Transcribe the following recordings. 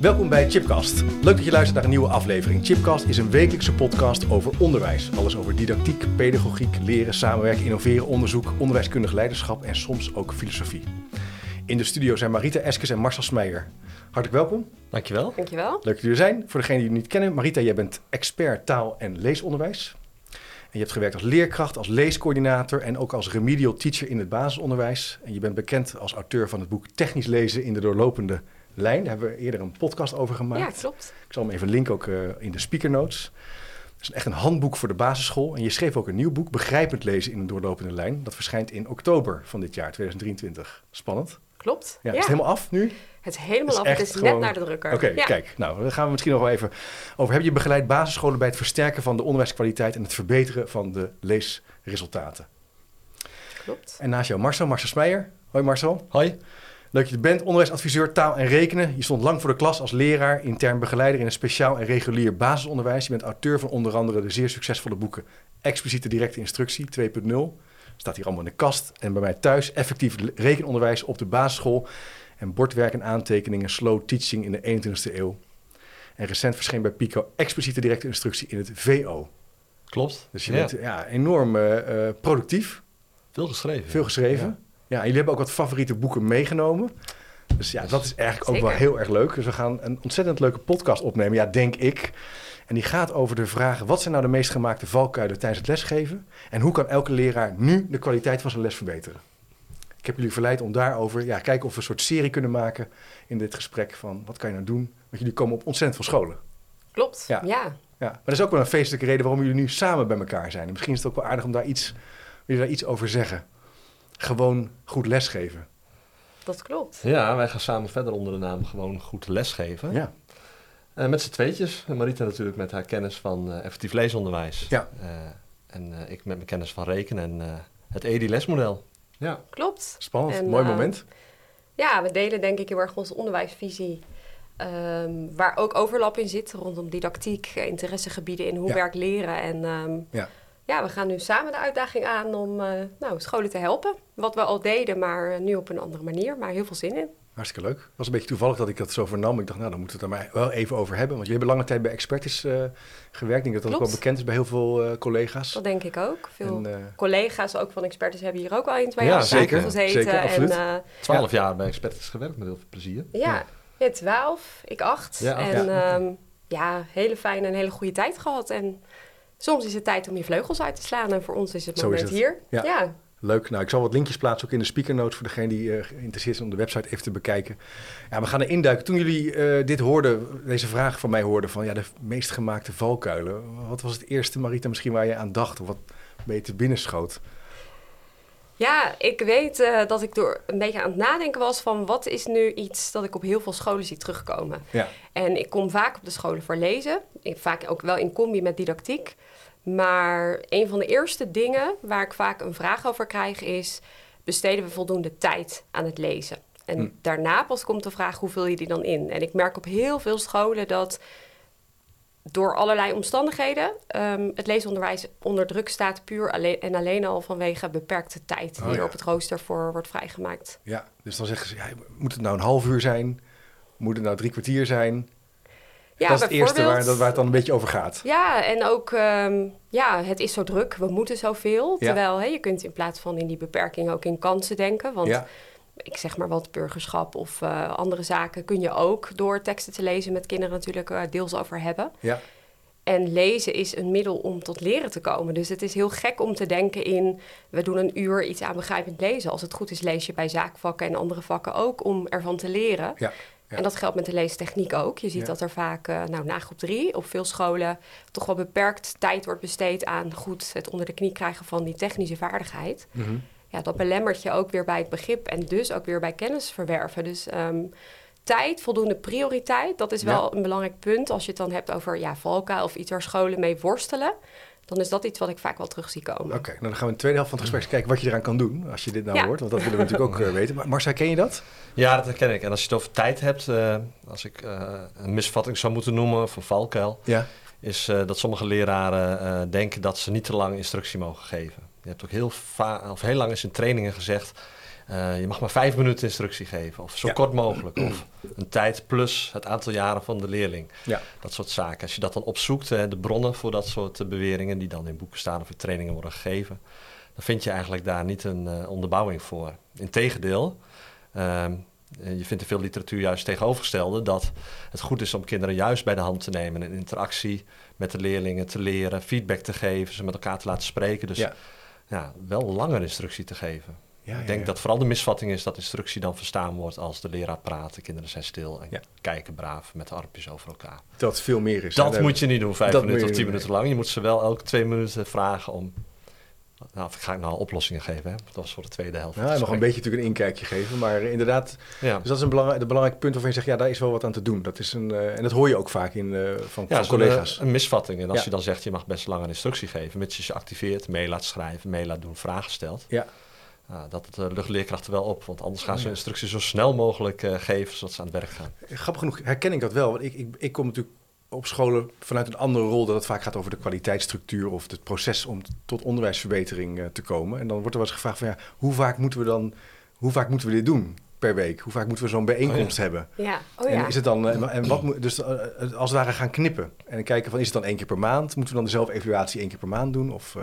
Welkom bij Chipcast. Leuk dat je luistert naar een nieuwe aflevering. Chipcast is een wekelijkse podcast over onderwijs. Alles over didactiek, pedagogiek, leren, samenwerken, innoveren, onderzoek, onderwijskundig leiderschap en soms ook filosofie. In de studio zijn Marita Eskes en Marcel Smeijer. Hartelijk welkom. Dankjewel. Dankjewel. Leuk dat jullie er zijn. Voor degenen die je niet kennen, Marita, jij bent expert taal- en leesonderwijs. En je hebt gewerkt als leerkracht, als leescoördinator en ook als remedial teacher in het basisonderwijs. En je bent bekend als auteur van het boek Technisch lezen in de doorlopende lijn. Daar hebben we eerder een podcast over gemaakt. Ja, klopt. Ik zal hem even linken ook uh, in de speaker notes. Het is echt een handboek voor de basisschool. En je schreef ook een nieuw boek, Begrijpend lezen in een doorlopende lijn. Dat verschijnt in oktober van dit jaar, 2023. Spannend. Klopt. Ja, Is het helemaal af nu? Het is helemaal af. Het is gewoon... net naar de drukker. Oké, okay, ja. kijk. Nou, daar gaan we misschien nog wel even over. Heb je begeleid basisscholen bij het versterken van de onderwijskwaliteit en het verbeteren van de leesresultaten? Klopt. En naast jou Marcel, Marcel Smeijer. Hoi Marcel. Hoi. Leuk dat je bent, onderwijsadviseur taal en rekenen. Je stond lang voor de klas als leraar, intern begeleider in een speciaal en regulier basisonderwijs. Je bent auteur van onder andere de zeer succesvolle boeken Expliciete Directe Instructie 2.0. Staat hier allemaal in de kast. En bij mij thuis effectief rekenonderwijs op de basisschool. En bordwerk en aantekeningen, slow teaching in de 21ste eeuw. En recent verscheen bij Pico Expliciete Directe Instructie in het VO. Klopt. Dus je ja. bent ja, enorm uh, productief. Veel geschreven. Veel geschreven. Ja. Ja, en jullie hebben ook wat favoriete boeken meegenomen. Dus ja, dat is eigenlijk ook wel heel erg leuk. Dus we gaan een ontzettend leuke podcast opnemen, ja, denk ik. En die gaat over de vraag: wat zijn nou de meest gemaakte valkuilen tijdens het lesgeven? En hoe kan elke leraar nu de kwaliteit van zijn les verbeteren? Ik heb jullie verleid om daarover, ja, kijken of we een soort serie kunnen maken in dit gesprek van wat kan je nou doen? Want jullie komen op ontzettend veel scholen. Klopt, ja. ja. ja. Maar dat is ook wel een feestelijke reden waarom jullie nu samen bij elkaar zijn. En misschien is het ook wel aardig om daar iets, jullie daar iets over zeggen gewoon goed lesgeven. Dat klopt. Ja, wij gaan samen verder onder de naam gewoon goed lesgeven. Ja. Uh, met z'n tweetjes. Marita natuurlijk met haar kennis van uh, effectief leesonderwijs. Ja. Uh, en ik met mijn kennis van rekenen en het EDI-lesmodel. Ja. Klopt. Spannend, en, mooi moment. Ja, we delen denk ik heel erg onze onderwijsvisie. Um, waar ook overlap in zit rondom didactiek, interessegebieden in hoe ja. werk leren. En um, ja ja, we gaan nu samen de uitdaging aan om uh, nou, scholen te helpen. Wat we al deden, maar nu op een andere manier. Maar heel veel zin in. Hartstikke leuk. Het was een beetje toevallig dat ik dat zo vernam. Ik dacht, nou, dan moeten we het er maar wel even over hebben. Want jullie hebben lange tijd bij Expertis uh, gewerkt. Ik denk dat dat ook wel bekend is bij heel veel uh, collega's. Dat denk ik ook. Veel en, collega's ook van Expertis hebben hier ook al eens bij ja, zeker, gezeten. Zeker, absoluut. Twaalf jaar bij Expertis gewerkt met heel veel plezier. Ja, ja. twaalf, ik acht. Ja, en ja. Um, ja, hele fijne en hele goede tijd gehad. En soms is het tijd om je vleugels uit te slaan. En voor ons is het Zo moment is het. hier. Ja. ja. Leuk. Nou, ik zal wat linkjes plaatsen ook in de speaker notes voor degene die uh, geïnteresseerd is om de website even te bekijken. Ja, we gaan er induiken. Toen jullie uh, dit hoorden, deze vraag van mij hoorden van ja, de meest gemaakte valkuilen. Wat was het eerste, Marita, misschien waar je aan dacht of wat te binnenschoot? Ja, ik weet uh, dat ik door een beetje aan het nadenken was van wat is nu iets dat ik op heel veel scholen zie terugkomen. Ja. En ik kom vaak op de scholen voor lezen, vaak ook wel in combi met didactiek. Maar een van de eerste dingen waar ik vaak een vraag over krijg is: besteden we voldoende tijd aan het lezen? En Hm. daarna pas komt de vraag: hoe vul je die dan in? En ik merk op heel veel scholen dat door allerlei omstandigheden um, het leesonderwijs onder druk staat, puur alleen, en alleen al vanwege beperkte tijd die Oh, er ja. op het rooster voor wordt vrijgemaakt. Ja, dus dan zeggen ze, ja, moet het nou een half uur zijn? Moet het nou drie kwartier zijn? Ja, dat is het eerste waar, dat, waar het dan een beetje over gaat. Ja, en ook, ehm, ja, het is zo druk, we moeten zoveel. Ja. Terwijl je kunt in plaats van in die beperking ook in kansen denken. Want ik zeg maar wat burgerschap of eh, andere zaken kun je ook door teksten te lezen met kinderen natuurlijk eh, deels over hebben. ja, En lezen is een middel om tot leren te komen. Dus het is heel gek om te denken in... we doen een uur iets aan begrijpend lezen. Als het goed is, lees je bij zaakvakken en andere vakken ook... om ervan te leren. ja. Ja. En dat geldt met de leestechniek ook. Je ziet Ja. dat er vaak, eh, nou, na groep drie... op veel scholen toch wel beperkt tijd wordt besteed... aan goed het onder de knie krijgen van die technische vaardigheid. Mhm. Ja, dat belemmert je ook weer bij het begrip... en dus ook weer bij kennis verwerven. Dus... ehm, tijd, voldoende prioriteit. Dat is wel Ja. een belangrijk punt. Als je het dan hebt over ja, valkuil of iets waar scholen mee worstelen. Dan is dat iets wat ik vaak wel terug zie komen. Oké, nou dan gaan we in de tweede helft van het gesprek eens kijken wat je eraan kan doen als je dit nou Ja. hoort. Want dat willen we natuurlijk ook eh, weten. Maar Marcel, ken je dat? Ja, dat herken ik. En als je het over tijd hebt, eh, als ik eh, een misvatting zou moeten noemen of een valkuil, Ja. is eh, dat sommige leraren eh, denken dat ze niet te lang instructie mogen geven. Je hebt ook heel, of heel lang eens in trainingen gezegd, eh, je mag maar vijf minuten instructie geven. Of zo Ja. kort mogelijk. Of een tijd plus het aantal jaren van de leerling. Ja. Dat soort zaken. Als je dat dan opzoekt, de bronnen voor dat soort eh, beweringen die dan in boeken staan of in trainingen worden gegeven, dan vind je eigenlijk daar niet een eh, onderbouwing voor. Integendeel, ehm, eh, je vindt in veel literatuur juist tegenovergestelde dat het goed is om kinderen juist bij de hand te nemen, in interactie met de leerlingen te leren, feedback te geven, ze met elkaar te laten spreken. Dus Ja. Ja, wel langer instructie te geven. Ja, ik denk ja. dat vooral de misvatting is dat instructie dan verstaan wordt als de leraar praat, de kinderen zijn stil en kijken braaf met de armpjes over elkaar. Dat veel meer is. Dat moet je niet doen, vijf dat minuten of tien minuten lang. Je moet ze wel elke twee minuten vragen om... Nou, of ga ik nou oplossingen geven, hè? Dat was voor de tweede helft. Ja, nog een beetje natuurlijk een inkijkje geven. Maar eh, inderdaad, Ja, dus dat is een belangrijk, een belangrijk punt waarvan je zegt, ja, daar is wel wat aan te doen. Dat is een, eh, en dat hoor je ook vaak in, eh, van, ja van zo'n, collega's. eh, Een misvatting. En als Ja. je dan zegt, je mag best langer instructie geven, mits je ze activeert, mee laat schrijven, mee laat doen, vragen stelt. Ja. Dat het, uh, lucht leerkrachten wel op, want anders gaan ze ja. instructie zo snel mogelijk eh, geven, zodat ze aan het werk gaan. Grappig genoeg herken ik dat wel. Want ik, ik, ik kom natuurlijk op scholen vanuit een andere rol... dat het vaak gaat over de kwaliteitsstructuur... of het proces om tot onderwijsverbetering eh, te komen. En dan wordt er wel eens gevraagd van... Ja, hoe vaak moeten we dan... Hoe vaak moeten we dit doen per week? Hoe vaak moeten we zo'n bijeenkomst hebben? Ja, oh En ja. is het dan, eh, en wat moet, dus eh, als het ware gaan knippen en dan kijken van is het dan één keer per maand? Moeten we dan dezelfde evaluatie één keer per maand doen? Of,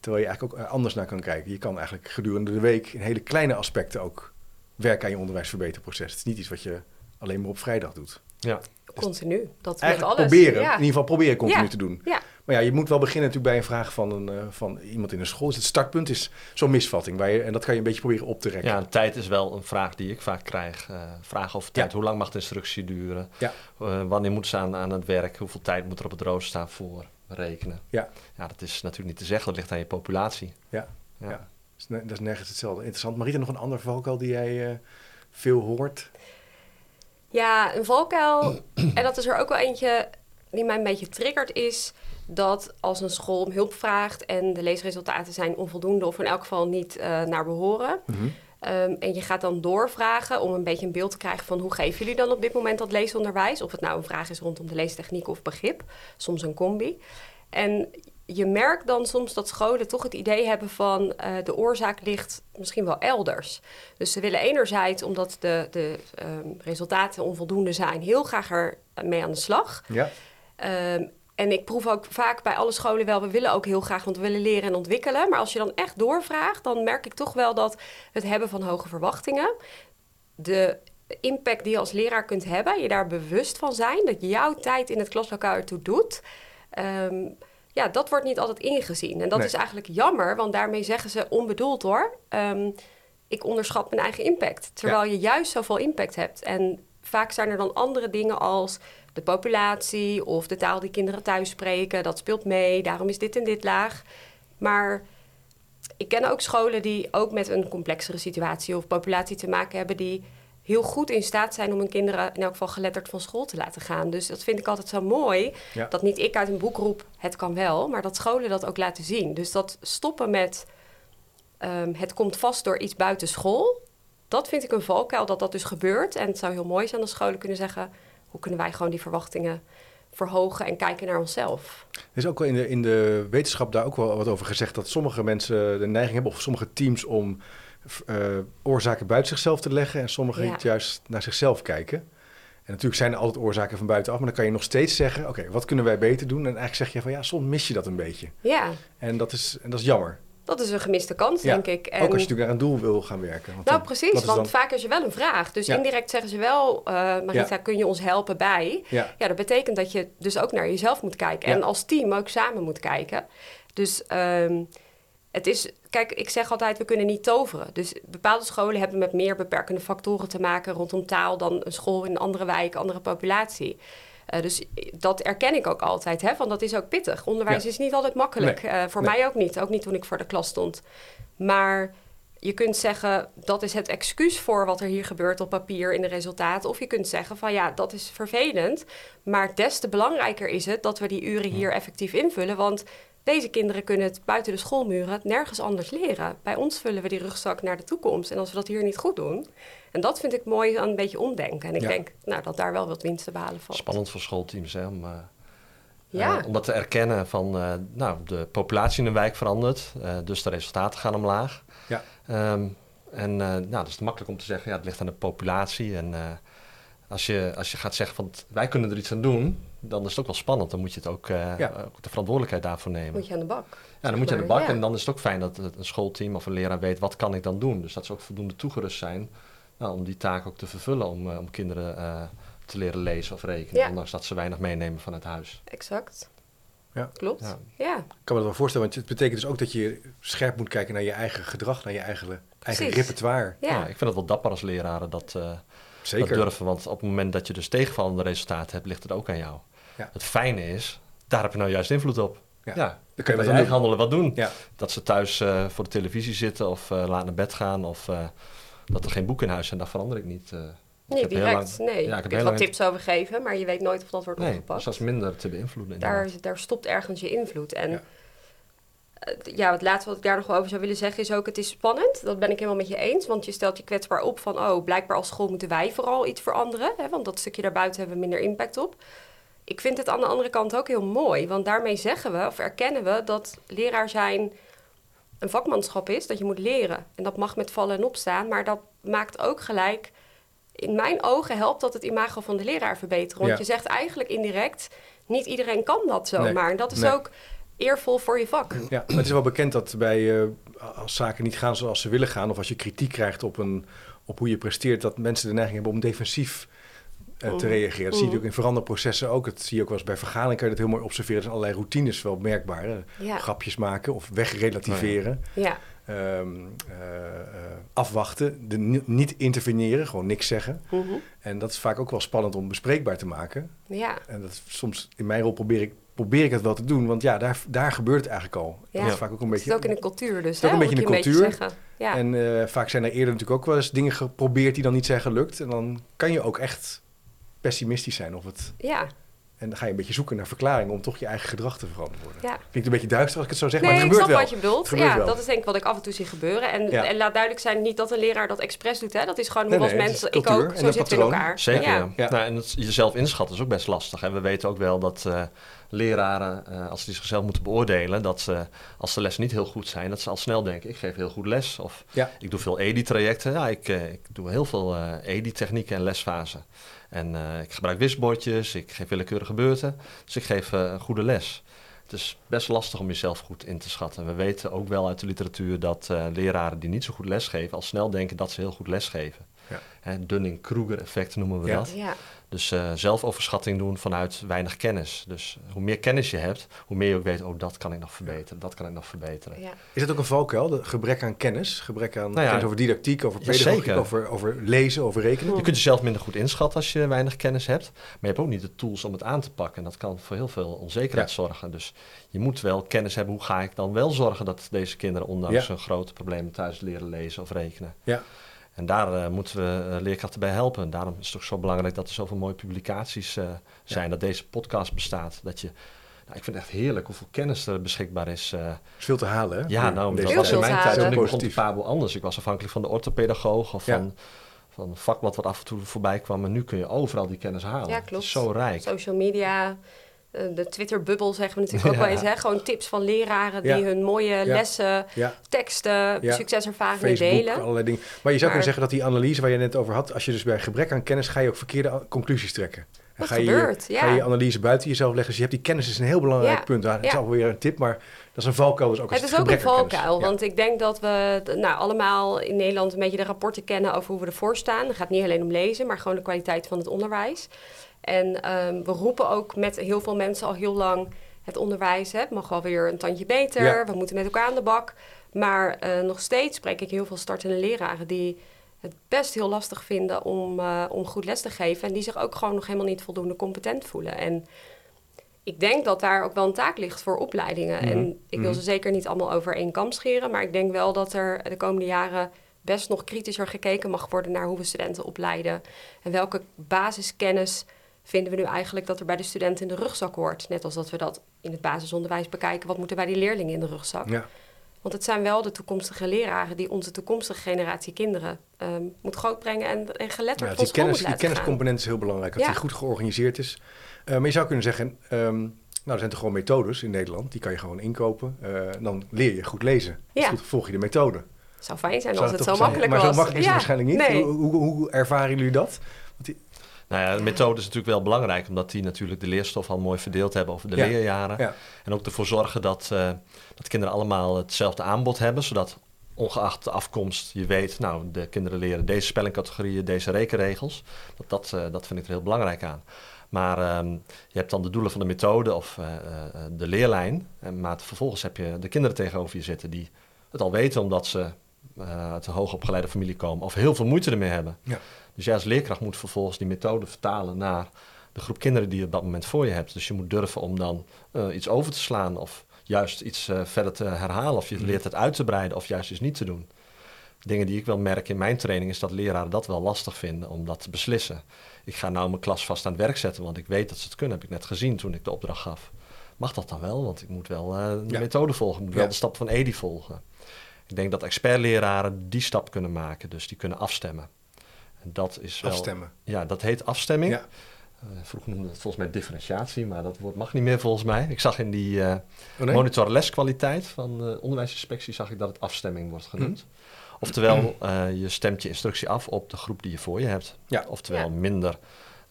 terwijl je eigenlijk ook anders naar kan kijken. Je kan eigenlijk gedurende de week in hele kleine aspecten ook werken aan je onderwijsverbeterproces. Het is niet iets wat je alleen maar op vrijdag doet. Ja, Continu. Dat met Eigenlijk alles. proberen, Ja. in ieder geval proberen continu Ja. te doen. Ja. Maar ja, je moet wel beginnen natuurlijk bij een vraag van, een, eh, van iemand in een school. Dus het startpunt is zo'n misvatting. Waar je, en dat kan je een beetje proberen op te rekken. ja en tijd is wel een vraag die ik vaak krijg. Eh vragen over tijd. Ja. Hoe lang mag de instructie duren? Ja. Eh, wanneer moeten ze aan, aan het werk? Hoeveel tijd moet er op het rooster staan voor rekenen? Ja. ja, dat is natuurlijk niet te zeggen. Dat ligt aan je populatie. Ja. Ja. Ja. Dat is nergens hetzelfde. Interessant. Marita, nog een ander valkuil die jij eh, veel hoort? Ja, een valkuil. en dat is er ook wel eentje die mij een beetje triggert, is dat als een school om hulp vraagt en de leesresultaten zijn onvoldoende of in elk geval niet eh, naar behoren. ehm, en je gaat dan doorvragen om een beetje een beeld te krijgen van hoe geven jullie dan op dit moment dat leesonderwijs? Of het nou een vraag is rondom de leestechniek of begrip, soms een combi. En je merkt dan soms dat scholen toch het idee hebben van eh, de oorzaak ligt misschien wel elders. Dus ze willen enerzijds, omdat de, de ehm, resultaten onvoldoende zijn, heel graag er mee aan de slag. Ja. Ehm, en ik proef ook vaak bij alle scholen wel, we willen ook heel graag, want we willen leren en ontwikkelen. Maar als je dan echt doorvraagt, dan merk ik toch wel dat het hebben van hoge verwachtingen, de impact die je als leraar kunt hebben, je daar bewust van zijn, dat jouw tijd in het klaslokaal ertoe doet. ehm, ja, dat wordt niet altijd ingezien. En dat Nee. is eigenlijk jammer, want daarmee zeggen ze onbedoeld hoor. ehm, ik onderschat mijn eigen impact. Terwijl je juist zoveel impact hebt. En vaak zijn er dan andere dingen als de populatie of de taal die kinderen thuis spreken. Dat speelt mee, daarom is dit en dit laag. Maar ik ken ook scholen die ook met een complexere situatie of populatie te maken hebben... die heel goed in staat zijn om hun kinderen in elk geval geletterd van school te laten gaan. Dus dat vind ik altijd zo mooi. Ja. Dat niet ik uit een boek roep, het kan wel, maar dat scholen dat ook laten zien. Dus dat stoppen met ehm, het komt vast door iets buiten school. Dat vind ik een valkuil dat dat dus gebeurt. En het zou heel mooi zijn als scholen kunnen zeggen... hoe kunnen wij gewoon die verwachtingen verhogen en kijken naar onszelf. Er is ook wel in de, in de wetenschap daar ook wel wat over gezegd dat sommige mensen de neiging hebben, of sommige teams, om eh, oorzaken buiten zichzelf te leggen en sommigen Ja. juist naar zichzelf kijken. En natuurlijk zijn er altijd oorzaken van buitenaf, maar dan kan je nog steeds zeggen: Oké, wat kunnen wij beter doen? En eigenlijk zeg je van ja, soms mis je dat een beetje. Ja, En dat is, en dat is jammer. dat is een gemiste kans, Ja, denk ik. En... Ook als je natuurlijk naar een doel wil gaan werken. Want Nou, dan- precies, want vaak is er wel een vraag. Dus Ja. indirect zeggen ze wel, eh Marita, Ja. kun je ons helpen bij? ja, dat betekent dat je dus ook naar jezelf moet kijken. En als team ook samen moet kijken. Dus ehm, het is... Kijk, ik zeg altijd, we kunnen niet toveren. Dus bepaalde scholen hebben met meer beperkende factoren te maken... rondom taal dan een school in een andere wijk, andere populatie. Eh, dus dat erken ik ook altijd, hè, want dat is ook pittig. Onderwijs Ja. is niet altijd makkelijk. Nee. Eh, voor Nee. mij ook niet, ook niet toen ik voor de klas stond. Maar je kunt zeggen dat is het excuus voor wat er hier gebeurt op papier in de resultaten. Of je kunt zeggen van ja, dat is vervelend. Maar des te belangrijker is het dat we die uren hier effectief invullen. Want deze kinderen kunnen het buiten de schoolmuren nergens anders leren. Bij ons vullen we die rugzak naar de toekomst. En als we dat hier niet goed doen. En dat vind ik mooi aan een beetje omdenken. En ik Ja. denk nou, dat daar wel wat winst te behalen valt. Spannend voor schoolteams, hè? Om, eh, Ja. eh, om dat te erkennen van, eh, nou, de populatie in een wijk verandert, eh, dus de resultaten gaan omlaag. Ja. Ehm, en eh, nou, dat is makkelijk om te zeggen, ja, het ligt aan de populatie. En eh, als, je, als je gaat zeggen van, wij kunnen er iets aan doen, dan is het ook wel spannend. Dan moet je het ook, eh, Ja. ook de verantwoordelijkheid daarvoor nemen. Moet je aan de bak. Ja, dan moet je aan de bak ja. en dan is het ook fijn dat het- een schoolteam of een leraar weet wat kan ik dan doen. Dus dat ze ook voldoende toegerust zijn nou, om die taak ook te vervullen om, eh, om kinderen eh, te leren lezen of rekenen. Ja. Ondanks dat ze weinig meenemen vanuit huis. Exact. Ja. Klopt. Ja. Ja. Ik kan me dat wel voorstellen, want het betekent dus ook dat je scherp moet kijken naar je eigen gedrag, naar je eigen, eigen repertoire. Ja. Ja. ik vind het wel dapper als leraren dat, eh, dat durven. Want op het moment dat je dus tegenvallende resultaten hebt, ligt het ook aan jou. Ja. Het fijne is, daar heb je nou juist invloed op. Ja. Ja, Dan kun je aan eigen handelen wat doen. Ja. Dat ze thuis eh, voor de televisie zitten of eh, laat naar bed gaan of eh, dat er geen boek in huis zijn, daar verander ik niet. eh. Ik Niet heb heel direct, lang- nee. Ja, ik heb wat lang- tips over geven, maar je weet nooit of dat wordt Nee, opgepakt. dus dat is minder te beïnvloeden. daar, daar stopt ergens je invloed. En Ja. ja. het laatste wat ik daar nog wel over zou willen zeggen is ook... het is spannend, dat ben ik helemaal met je eens. Want je stelt je kwetsbaar op van... oh, blijkbaar als school moeten wij vooral iets veranderen. Hè, want dat stukje daarbuiten hebben we minder impact op. Ik vind het aan de andere kant ook heel mooi. Want daarmee zeggen we, of erkennen we... dat leraar zijn een vakmanschap is, dat je moet leren. En dat mag met vallen en opstaan. Maar dat maakt ook gelijk... in mijn ogen helpt dat het imago van de leraar verbeteren. Want Ja. je zegt eigenlijk indirect... niet iedereen kan dat zomaar. Nee. En dat is Nee. ook eervol voor je vak. Ja, maar het is wel bekend dat bij, eh, als zaken niet gaan zoals ze willen gaan, of als je kritiek krijgt op, een, op hoe je presteert, dat mensen de neiging hebben om defensief eh, te Mhm. reageren. Dat zie je Mhm. natuurlijk in veranderprocessen ook. Dat zie je ook wel eens bij vergaderingen, kan je dat heel mooi observeren. Er zijn allerlei routines wel merkbaar. Ja, Grapjes maken of wegrelativeren. ja, Ehm, eh, afwachten, de, niet interveneren, gewoon niks zeggen. Mhm. En dat is vaak ook wel spannend om bespreekbaar te maken. ja. En dat soms in mijn rol probeer ik, probeer ik het wel te doen, want ja, daar, daar gebeurt het eigenlijk al. Ja. Dat is vaak ook een Het beetje. ook in de cultuur dus. Het is ook een beetje in de cultuur. Ja. En eh, vaak zijn er eerder natuurlijk ook wel eens dingen geprobeerd die dan niet zijn gelukt. En dan kan je ook echt pessimistisch zijn. Of het, ja, en dan ga je een beetje zoeken naar verklaringen om toch je eigen gedrag te verantwoorden. ja. Klinkt een beetje duister als ik het zo zeg, nee, maar het ik gebeurt snap wel. wat je bedoelt. Ja, wel. dat is denk ik wat ik af en toe zie gebeuren. En, Ja. en laat duidelijk zijn, niet dat een leraar dat expres doet. Hè. Dat is gewoon hoe nee, mensen, ik ook, en zo zitten we in elkaar. Zeker, ja. Ja. Ja. Nou, en het, jezelf inschatten is ook best lastig. Hè. We weten ook wel dat eh, leraren, eh, als die zichzelf moeten beoordelen, dat ze, als de lessen niet heel goed zijn, dat ze al snel denken, ik geef heel goed les. Of Ja. ik doe veel EDI-trajecten. Ja, ik, eh, ik doe heel veel eh EDI-technieken en lesfasen. En ik gebruik wisbordjes, ik geef willekeurige beurten. Dus ik geef een goede les. Het is best lastig om jezelf goed in te schatten. We weten ook wel uit de literatuur dat leraren die niet zo goed lesgeven, al snel denken dat ze heel goed lesgeven. Ja. Hè, Dunning-Kruger-effect noemen we Ja. dat. Ja. Dus eh, zelfoverschatting doen vanuit weinig kennis. Dus hoe meer kennis je hebt, hoe meer je ook weet, oh, dat kan ik nog verbeteren, dat kan ik nog verbeteren. Ja. Is dat ook een valkuil? De gebrek aan kennis? Gebrek aan Nou ja, kennis over didactiek, over pedagogiek, zeker. over, over lezen, over rekenen? Je kunt jezelf minder goed inschatten als je weinig kennis hebt. Maar je hebt ook niet de tools om het aan te pakken. En dat kan voor heel veel onzekerheid Ja. zorgen. Dus je moet wel kennis hebben. Hoe ga ik dan wel zorgen dat deze kinderen, ondanks Ja. hun grote problemen thuis, leren lezen of rekenen? Ja. En daar eh, moeten we eh, leerkrachten bij helpen. Daarom is het ook zo belangrijk dat er zoveel mooie publicaties eh, zijn. Dat deze podcast bestaat. Dat je, nou, ik vind het echt heerlijk hoeveel kennis er beschikbaar is. eh, is veel te halen, hè? ja, nou, dat was in mijn tijd. Toen ik begon te Positief. pabo anders. Ik was afhankelijk van de orthopedagoog of Ja. van, van een vakblad wat af en toe voorbij kwam. En nu kun je overal die kennis halen. Ja, Het klopt. is zo rijk. Social media, de Twitter-bubbel zeggen we natuurlijk ook wel eens. Hè? Gewoon tips van leraren die hun mooie lessen, teksten, succeservaringen Facebook, delen. allerlei dingen. Maar je zou Maar- kunnen zeggen dat die analyse waar je net over had, als je dus bij gebrek aan kennis, ga je ook verkeerde conclusies trekken. En Dat ga je, gebeurt, ja. Ga je analyse buiten jezelf leggen. Dus je hebt die kennis is een heel belangrijk Ja. punt. Het is Ja. alweer een tip, maar dat is een valkuil. Dus ook Het is ook een valkuil, want ik denk dat we nou, allemaal in Nederland een beetje de rapporten kennen over hoe we ervoor staan. Het gaat niet alleen om lezen, maar gewoon de kwaliteit van het onderwijs. En ehm, we roepen ook met heel veel mensen al heel lang het onderwijs. Hè, het mag wel weer een tandje beter, Ja. we moeten met elkaar aan de bak. Maar eh, nog steeds spreek ik heel veel startende leraren die het best heel lastig vinden om, eh, om goed les te geven. En die zich ook gewoon nog helemaal niet voldoende competent voelen. En ik denk dat daar ook wel een taak ligt voor opleidingen. Mhm. En ik wil Mhm. ze zeker niet allemaal over één kam scheren. Maar ik denk wel dat er de komende jaren best nog kritischer gekeken mag worden naar hoe we studenten opleiden. En welke basiskennis vinden we nu eigenlijk dat er bij de studenten in de rugzak hoort. Net als dat we dat in het basisonderwijs bekijken. Wat moet er bij die leerlingen in de rugzak? Ja. Want het zijn wel de toekomstige leraren die onze toekomstige generatie kinderen ehm, moet grootbrengen en, en geletterd Ja, die, kennis, die kenniscomponent is heel belangrijk. Dat Ja. die goed georganiseerd is. Eh, maar je zou kunnen zeggen, ehm, nou, er zijn toch gewoon methodes in Nederland. Die kan je gewoon inkopen. Eh, dan leer je goed lezen. Dus Ja. goed, volg je de methode. zou fijn zijn Zou als het zo zijn? makkelijk maar was. zo makkelijk is het waarschijnlijk niet. Nee. Hoe, hoe, hoe ervaren jullie dat? Nou ja, de methode is natuurlijk wel belangrijk, omdat die natuurlijk de leerstof al mooi verdeeld hebben over de Ja. leerjaren. Ja. En ook ervoor zorgen dat, eh, dat kinderen allemaal hetzelfde aanbod hebben, zodat ongeacht de afkomst je weet, nou, de kinderen leren deze spellingcategorieën, deze rekenregels. Dat, dat, eh, dat vind ik er heel belangrijk aan. Maar ehm, je hebt dan de doelen van de methode of eh, de leerlijn. En, maar vervolgens heb je de kinderen tegenover je zitten die het al weten omdat ze eh, uit een hoogopgeleide familie komen of heel veel moeite ermee hebben. Ja. Dus jij als leerkracht moet vervolgens die methode vertalen naar de groep kinderen die je op dat moment voor je hebt. Dus je moet durven om dan eh, iets over te slaan of juist iets eh, verder te herhalen. Of je Mhm. leert het uit te breiden of juist iets niet te doen. Dingen die ik wel merk in mijn training is dat leraren dat wel lastig vinden om dat te beslissen. Ik ga nou mijn klas vast aan het werk zetten, want ik weet dat ze het kunnen. Heb ik net gezien toen ik de opdracht gaf. Mag dat dan wel? Want ik moet wel eh, de Ja. methode volgen. Ik moet wel de stap van Edi volgen. Ik denk dat expertleraren die stap kunnen maken. Dus die kunnen afstemmen. En dat is wel... Afstemmen. Ja, dat heet afstemming. Ja. Eh, vroeger noemde dat volgens mij differentiatie, maar dat woord mag niet meer volgens mij. Ik zag in die eh Oh, nee? monitor leskwaliteit van de onderwijsinspectie zag ik dat het afstemming wordt genoemd. Mhm. Oftewel, eh, je stemt je instructie af op de groep die je voor je hebt. Ja. Oftewel, Ja. minder,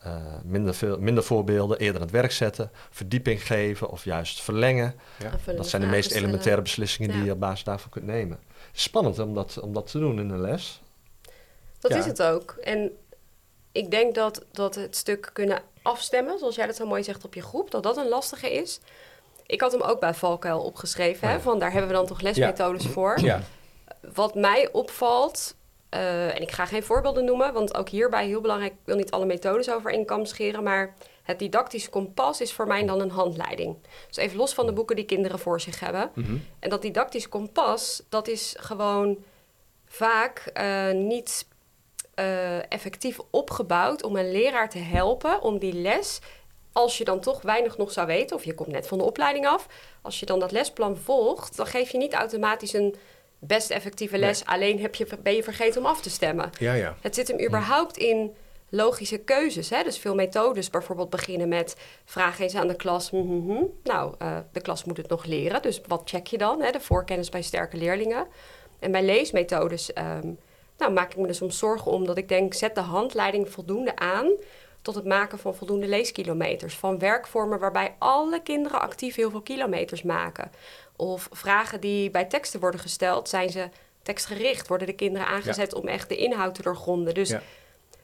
eh, minder, veel, minder voorbeelden, eerder aan het werk zetten, verdieping geven of juist verlengen. Ja. Dat zijn de meest elementaire beslissingen die je op basis daarvan kunt nemen. Spannend om dat, om dat te doen in een les. Dat Ja. is het ook. En ik denk dat, dat het stuk kunnen afstemmen, zoals jij dat zo mooi zegt op je groep, dat dat een lastige is. Ik had hem ook bij Valkuil opgeschreven, hè, Ja. van daar hebben we dan toch lesmethodes voor. Ja. Wat mij opvalt, eh, en ik ga geen voorbeelden noemen, want ook hierbij heel belangrijk, ik wil niet alle methodes over één kam scheren, maar het didactisch kompas is voor mij dan een handleiding. Dus even los van de boeken die kinderen voor zich hebben. Mhm. En dat didactisch kompas, dat is gewoon vaak eh, niet eh, effectief opgebouwd om een leraar te helpen om die les, als je dan toch weinig nog zou weten, of je komt net van de opleiding af, als je dan dat lesplan volgt, dan geef je niet automatisch een best effectieve les. Alleen heb je, ben je vergeten om af te stemmen. Ja, ja. Het zit hem überhaupt in logische keuzes. Hè? Dus veel methodes bijvoorbeeld beginnen met... vraag eens aan de klas. hm, hm, hm. Nou, eh, de klas moet het nog leren. Dus wat check je dan? Hè? De voorkennis bij sterke leerlingen. En bij leesmethodes ehm, nou, maak ik me er soms zorgen om... dat ik denk, zet de handleiding voldoende aan... tot het maken van voldoende leeskilometers. Van werkvormen waarbij alle kinderen actief heel veel kilometers maken. Of vragen die bij teksten worden gesteld... zijn ze tekstgericht? Worden de kinderen aangezet om echt de inhoud te doorgronden? Dus Ja.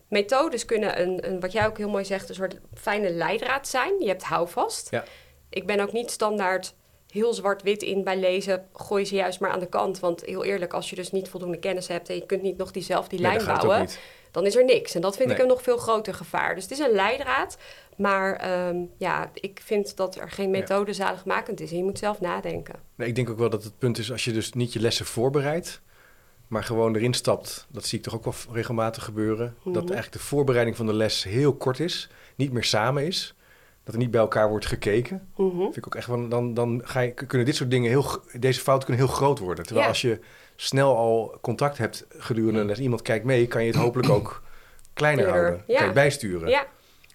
methodes kunnen, een, een, wat jij ook heel mooi zegt, een soort fijne leidraad zijn. Je hebt houvast. Ja. Ik ben ook niet standaard heel zwart-wit in bij lezen. Gooi ze juist maar aan de kant. Want heel eerlijk, als je dus niet voldoende kennis hebt... en je kunt niet nog die zelf die lijn bouwen... dan is er niks. En dat vind Nee. ik een nog veel groter gevaar. Dus het is een leidraad. Maar ehm, ja, ik vind dat er geen methode zaligmakend is. En je moet zelf nadenken. Nee, ik denk ook wel dat het punt is als je dus niet je lessen voorbereidt, maar gewoon erin stapt. Dat zie ik toch ook wel regelmatig gebeuren. Dat Mhm. eigenlijk de voorbereiding van de les heel kort is, niet meer samen is. Dat er niet bij elkaar wordt gekeken. Mhm. Vind ik ook echt van, dan, dan ga je, kunnen dit soort dingen heel, deze fouten kunnen heel groot worden. Terwijl Ja. als je snel al contact hebt gedurende les, iemand kijkt mee, kan je het hopelijk ook kleiner houden. ja. Kan je bijsturen. Ja,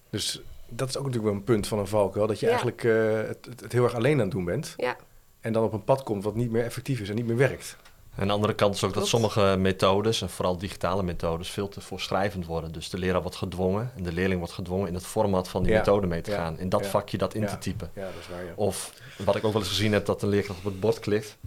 Dus dat is ook natuurlijk wel een punt van een valkuil. Dat je Ja. eigenlijk eh, het, het, heel erg alleen aan het doen bent. ja. En dan op een pad komt wat niet meer effectief is en niet meer werkt. Aan de andere kant is ook dat sommige methodes, en vooral digitale methodes, veel te voorschrijvend worden. Dus de leraar wordt gedwongen en de leerling wordt gedwongen in het format van die Ja. methode mee te Ja. gaan. In dat Ja. vakje dat in Ja. te typen. Ja, dat is waar, ja. Of wat ik ook wel eens gezien heb, dat een leerkracht op het bord klikt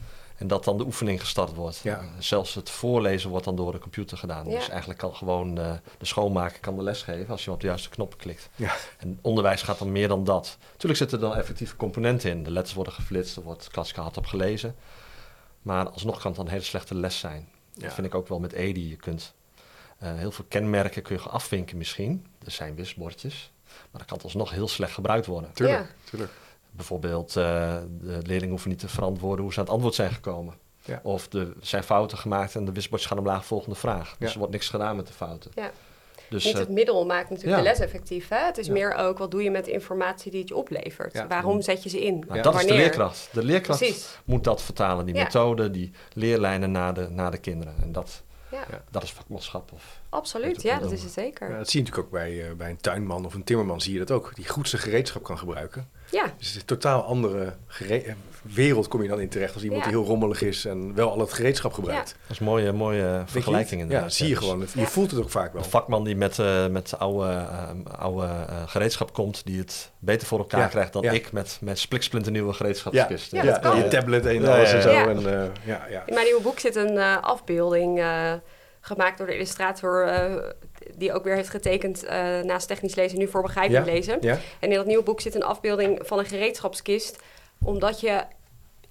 en dat dan de oefening gestart wordt. Ja. Zelfs het voorlezen wordt dan door de computer gedaan. Ja. Dus eigenlijk kan gewoon eh, de schoonmaker kan de les geven als je op de juiste knoppen klikt. Ja. En onderwijs gaat dan meer dan dat. Natuurlijk zitten er dan effectieve componenten in. De letters worden geflitst, er wordt klassiek hard op gelezen. Maar alsnog kan het dan een hele slechte les zijn. Ja. Dat vind ik ook wel met EDI. Je kunt eh, heel veel kenmerken kun je afvinken misschien. Er zijn wisbordjes. Maar dat kan alsnog heel slecht gebruikt worden. Tuurlijk, Ja. tuurlijk. Bijvoorbeeld, uh, de leerlingen hoeven niet te verantwoorden hoe ze aan het antwoord zijn gekomen. Ja. Of er zijn fouten gemaakt en de wisselbordjes gaan omlaag, volgende vraag. Dus er wordt niks gedaan met de fouten. Ja. Dus, niet uh, het middel maakt natuurlijk ja. de les effectief. Hè? Het is Ja. meer ook wat doe je met de informatie die het je oplevert. Ja. Waarom zet je ze in? nou, dat is de leerkracht. De leerkracht Precies. moet dat vertalen, die Ja. methode, die leerlijnen naar de, naar de kinderen. En dat, Ja, Ja. dat is vakmanschap. Of, absoluut. Dat Ja, dat is het zeker. Ja, dat zie je natuurlijk ook bij, eh, bij een tuinman of een timmerman zie je dat ook. Die goed zijn gereedschap kan gebruiken. Ja, Dus het is een totaal andere eh, wereld kom je dan in terecht als iemand Ja. die heel rommelig is en wel al het gereedschap gebruikt. dat is een mooie, mooie vergelijking Ja, inderdaad. dat zie je gewoon. Je Ja. voelt het ook vaak wel. Een vakman die met, eh met oude, eh, oude eh, gereedschap komt, die het beter voor elkaar Ja, krijgt dan ja. ik met, met spliksplinternieuwe Ja, gereedschapskisten. Ja, ja, je tablet en Ja, alles ja, en zo. ja. En, eh, ja, ja. in mijn nieuwe boek zit een eh, afbeelding eh, gemaakt door de illustrator... eh, die ook weer heeft getekend eh, naast technisch lezen, nu voor begrijpelijk Ja. lezen. Ja? En in dat nieuwe boek zit een afbeelding van een gereedschapskist. Omdat je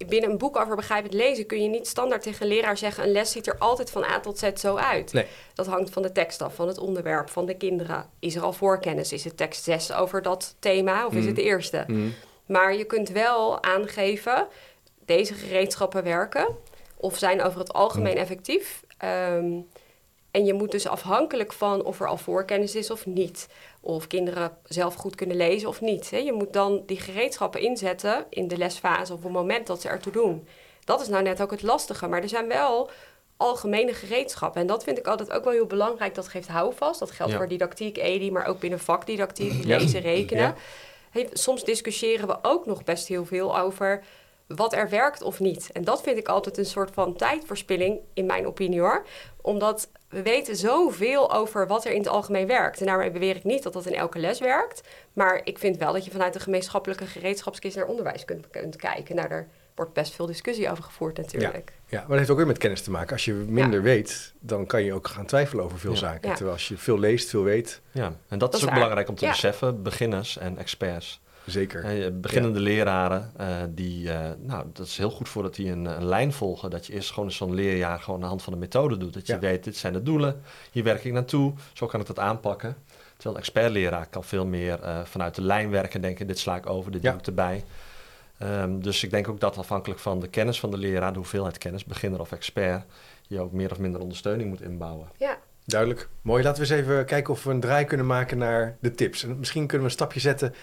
binnen een boek over begrijpelijk lezen kun je niet standaard tegen een leraar zeggen: een les ziet er altijd van A tot Z zo uit. Nee. Dat hangt van de tekst af, van het onderwerp, van de kinderen. Is er al voorkennis? Is het tekst 6 over dat thema of is Mhm. het de eerste? Mm. Maar je kunt wel aangeven: deze gereedschappen werken of zijn over het algemeen effectief. Ehm, en je moet dus afhankelijk van of er al voorkennis is of niet. Of kinderen zelf goed kunnen lezen of niet. Hè. Je moet dan die gereedschappen inzetten in de lesfase of op het moment dat ze ertoe doen. Dat is nou net ook het lastige. Maar er zijn wel algemene gereedschappen. En dat vind ik altijd ook wel heel belangrijk. Dat geeft houvast. Dat geldt Ja. voor didactiek, EDI, maar ook binnen vakdidactiek, Ja. lezen, rekenen. Ja. Hey, soms discussiëren we ook nog best heel veel over wat er werkt of niet. En dat vind ik altijd een soort van tijdverspilling, in mijn opinie hoor. Omdat we weten zoveel over wat er in het algemeen werkt. En daarmee beweer ik niet dat dat in elke les werkt. Maar ik vind wel dat je vanuit de gemeenschappelijke gereedschapskist naar onderwijs kunt, kunt kijken. Nou, daar wordt best veel discussie over gevoerd natuurlijk. Ja, maar dat heeft ook weer met kennis te maken. Als je minder weet, dan kan je ook gaan twijfelen over veel Ja. zaken. Ja. Terwijl als je veel leest, veel weet, Ja, en dat, is is ook belangrijk om te Ja. beseffen, beginners en experts. Zeker. Eh, beginnende leraren, eh, die, eh, nou, dat is heel goed voor dat die een, een lijn volgen. Dat je eerst gewoon zo'n leerjaar gewoon aan de hand van de methode doet. Dat je Ja. weet, dit zijn de doelen, hier werk ik naartoe, zo kan ik dat aanpakken. Terwijl een expertleraar kan veel meer eh, vanuit de lijn werken, denken, dit sla ik over, dit Ja. doe ik erbij. Ehm, dus ik denk ook dat afhankelijk van de kennis van de leraar, de hoeveelheid kennis, beginner of expert, je ook meer of minder ondersteuning moet inbouwen. Ja, Duidelijk. Mooi. Laten we eens even kijken of we een draai kunnen maken naar de tips. En misschien kunnen we een stapje zetten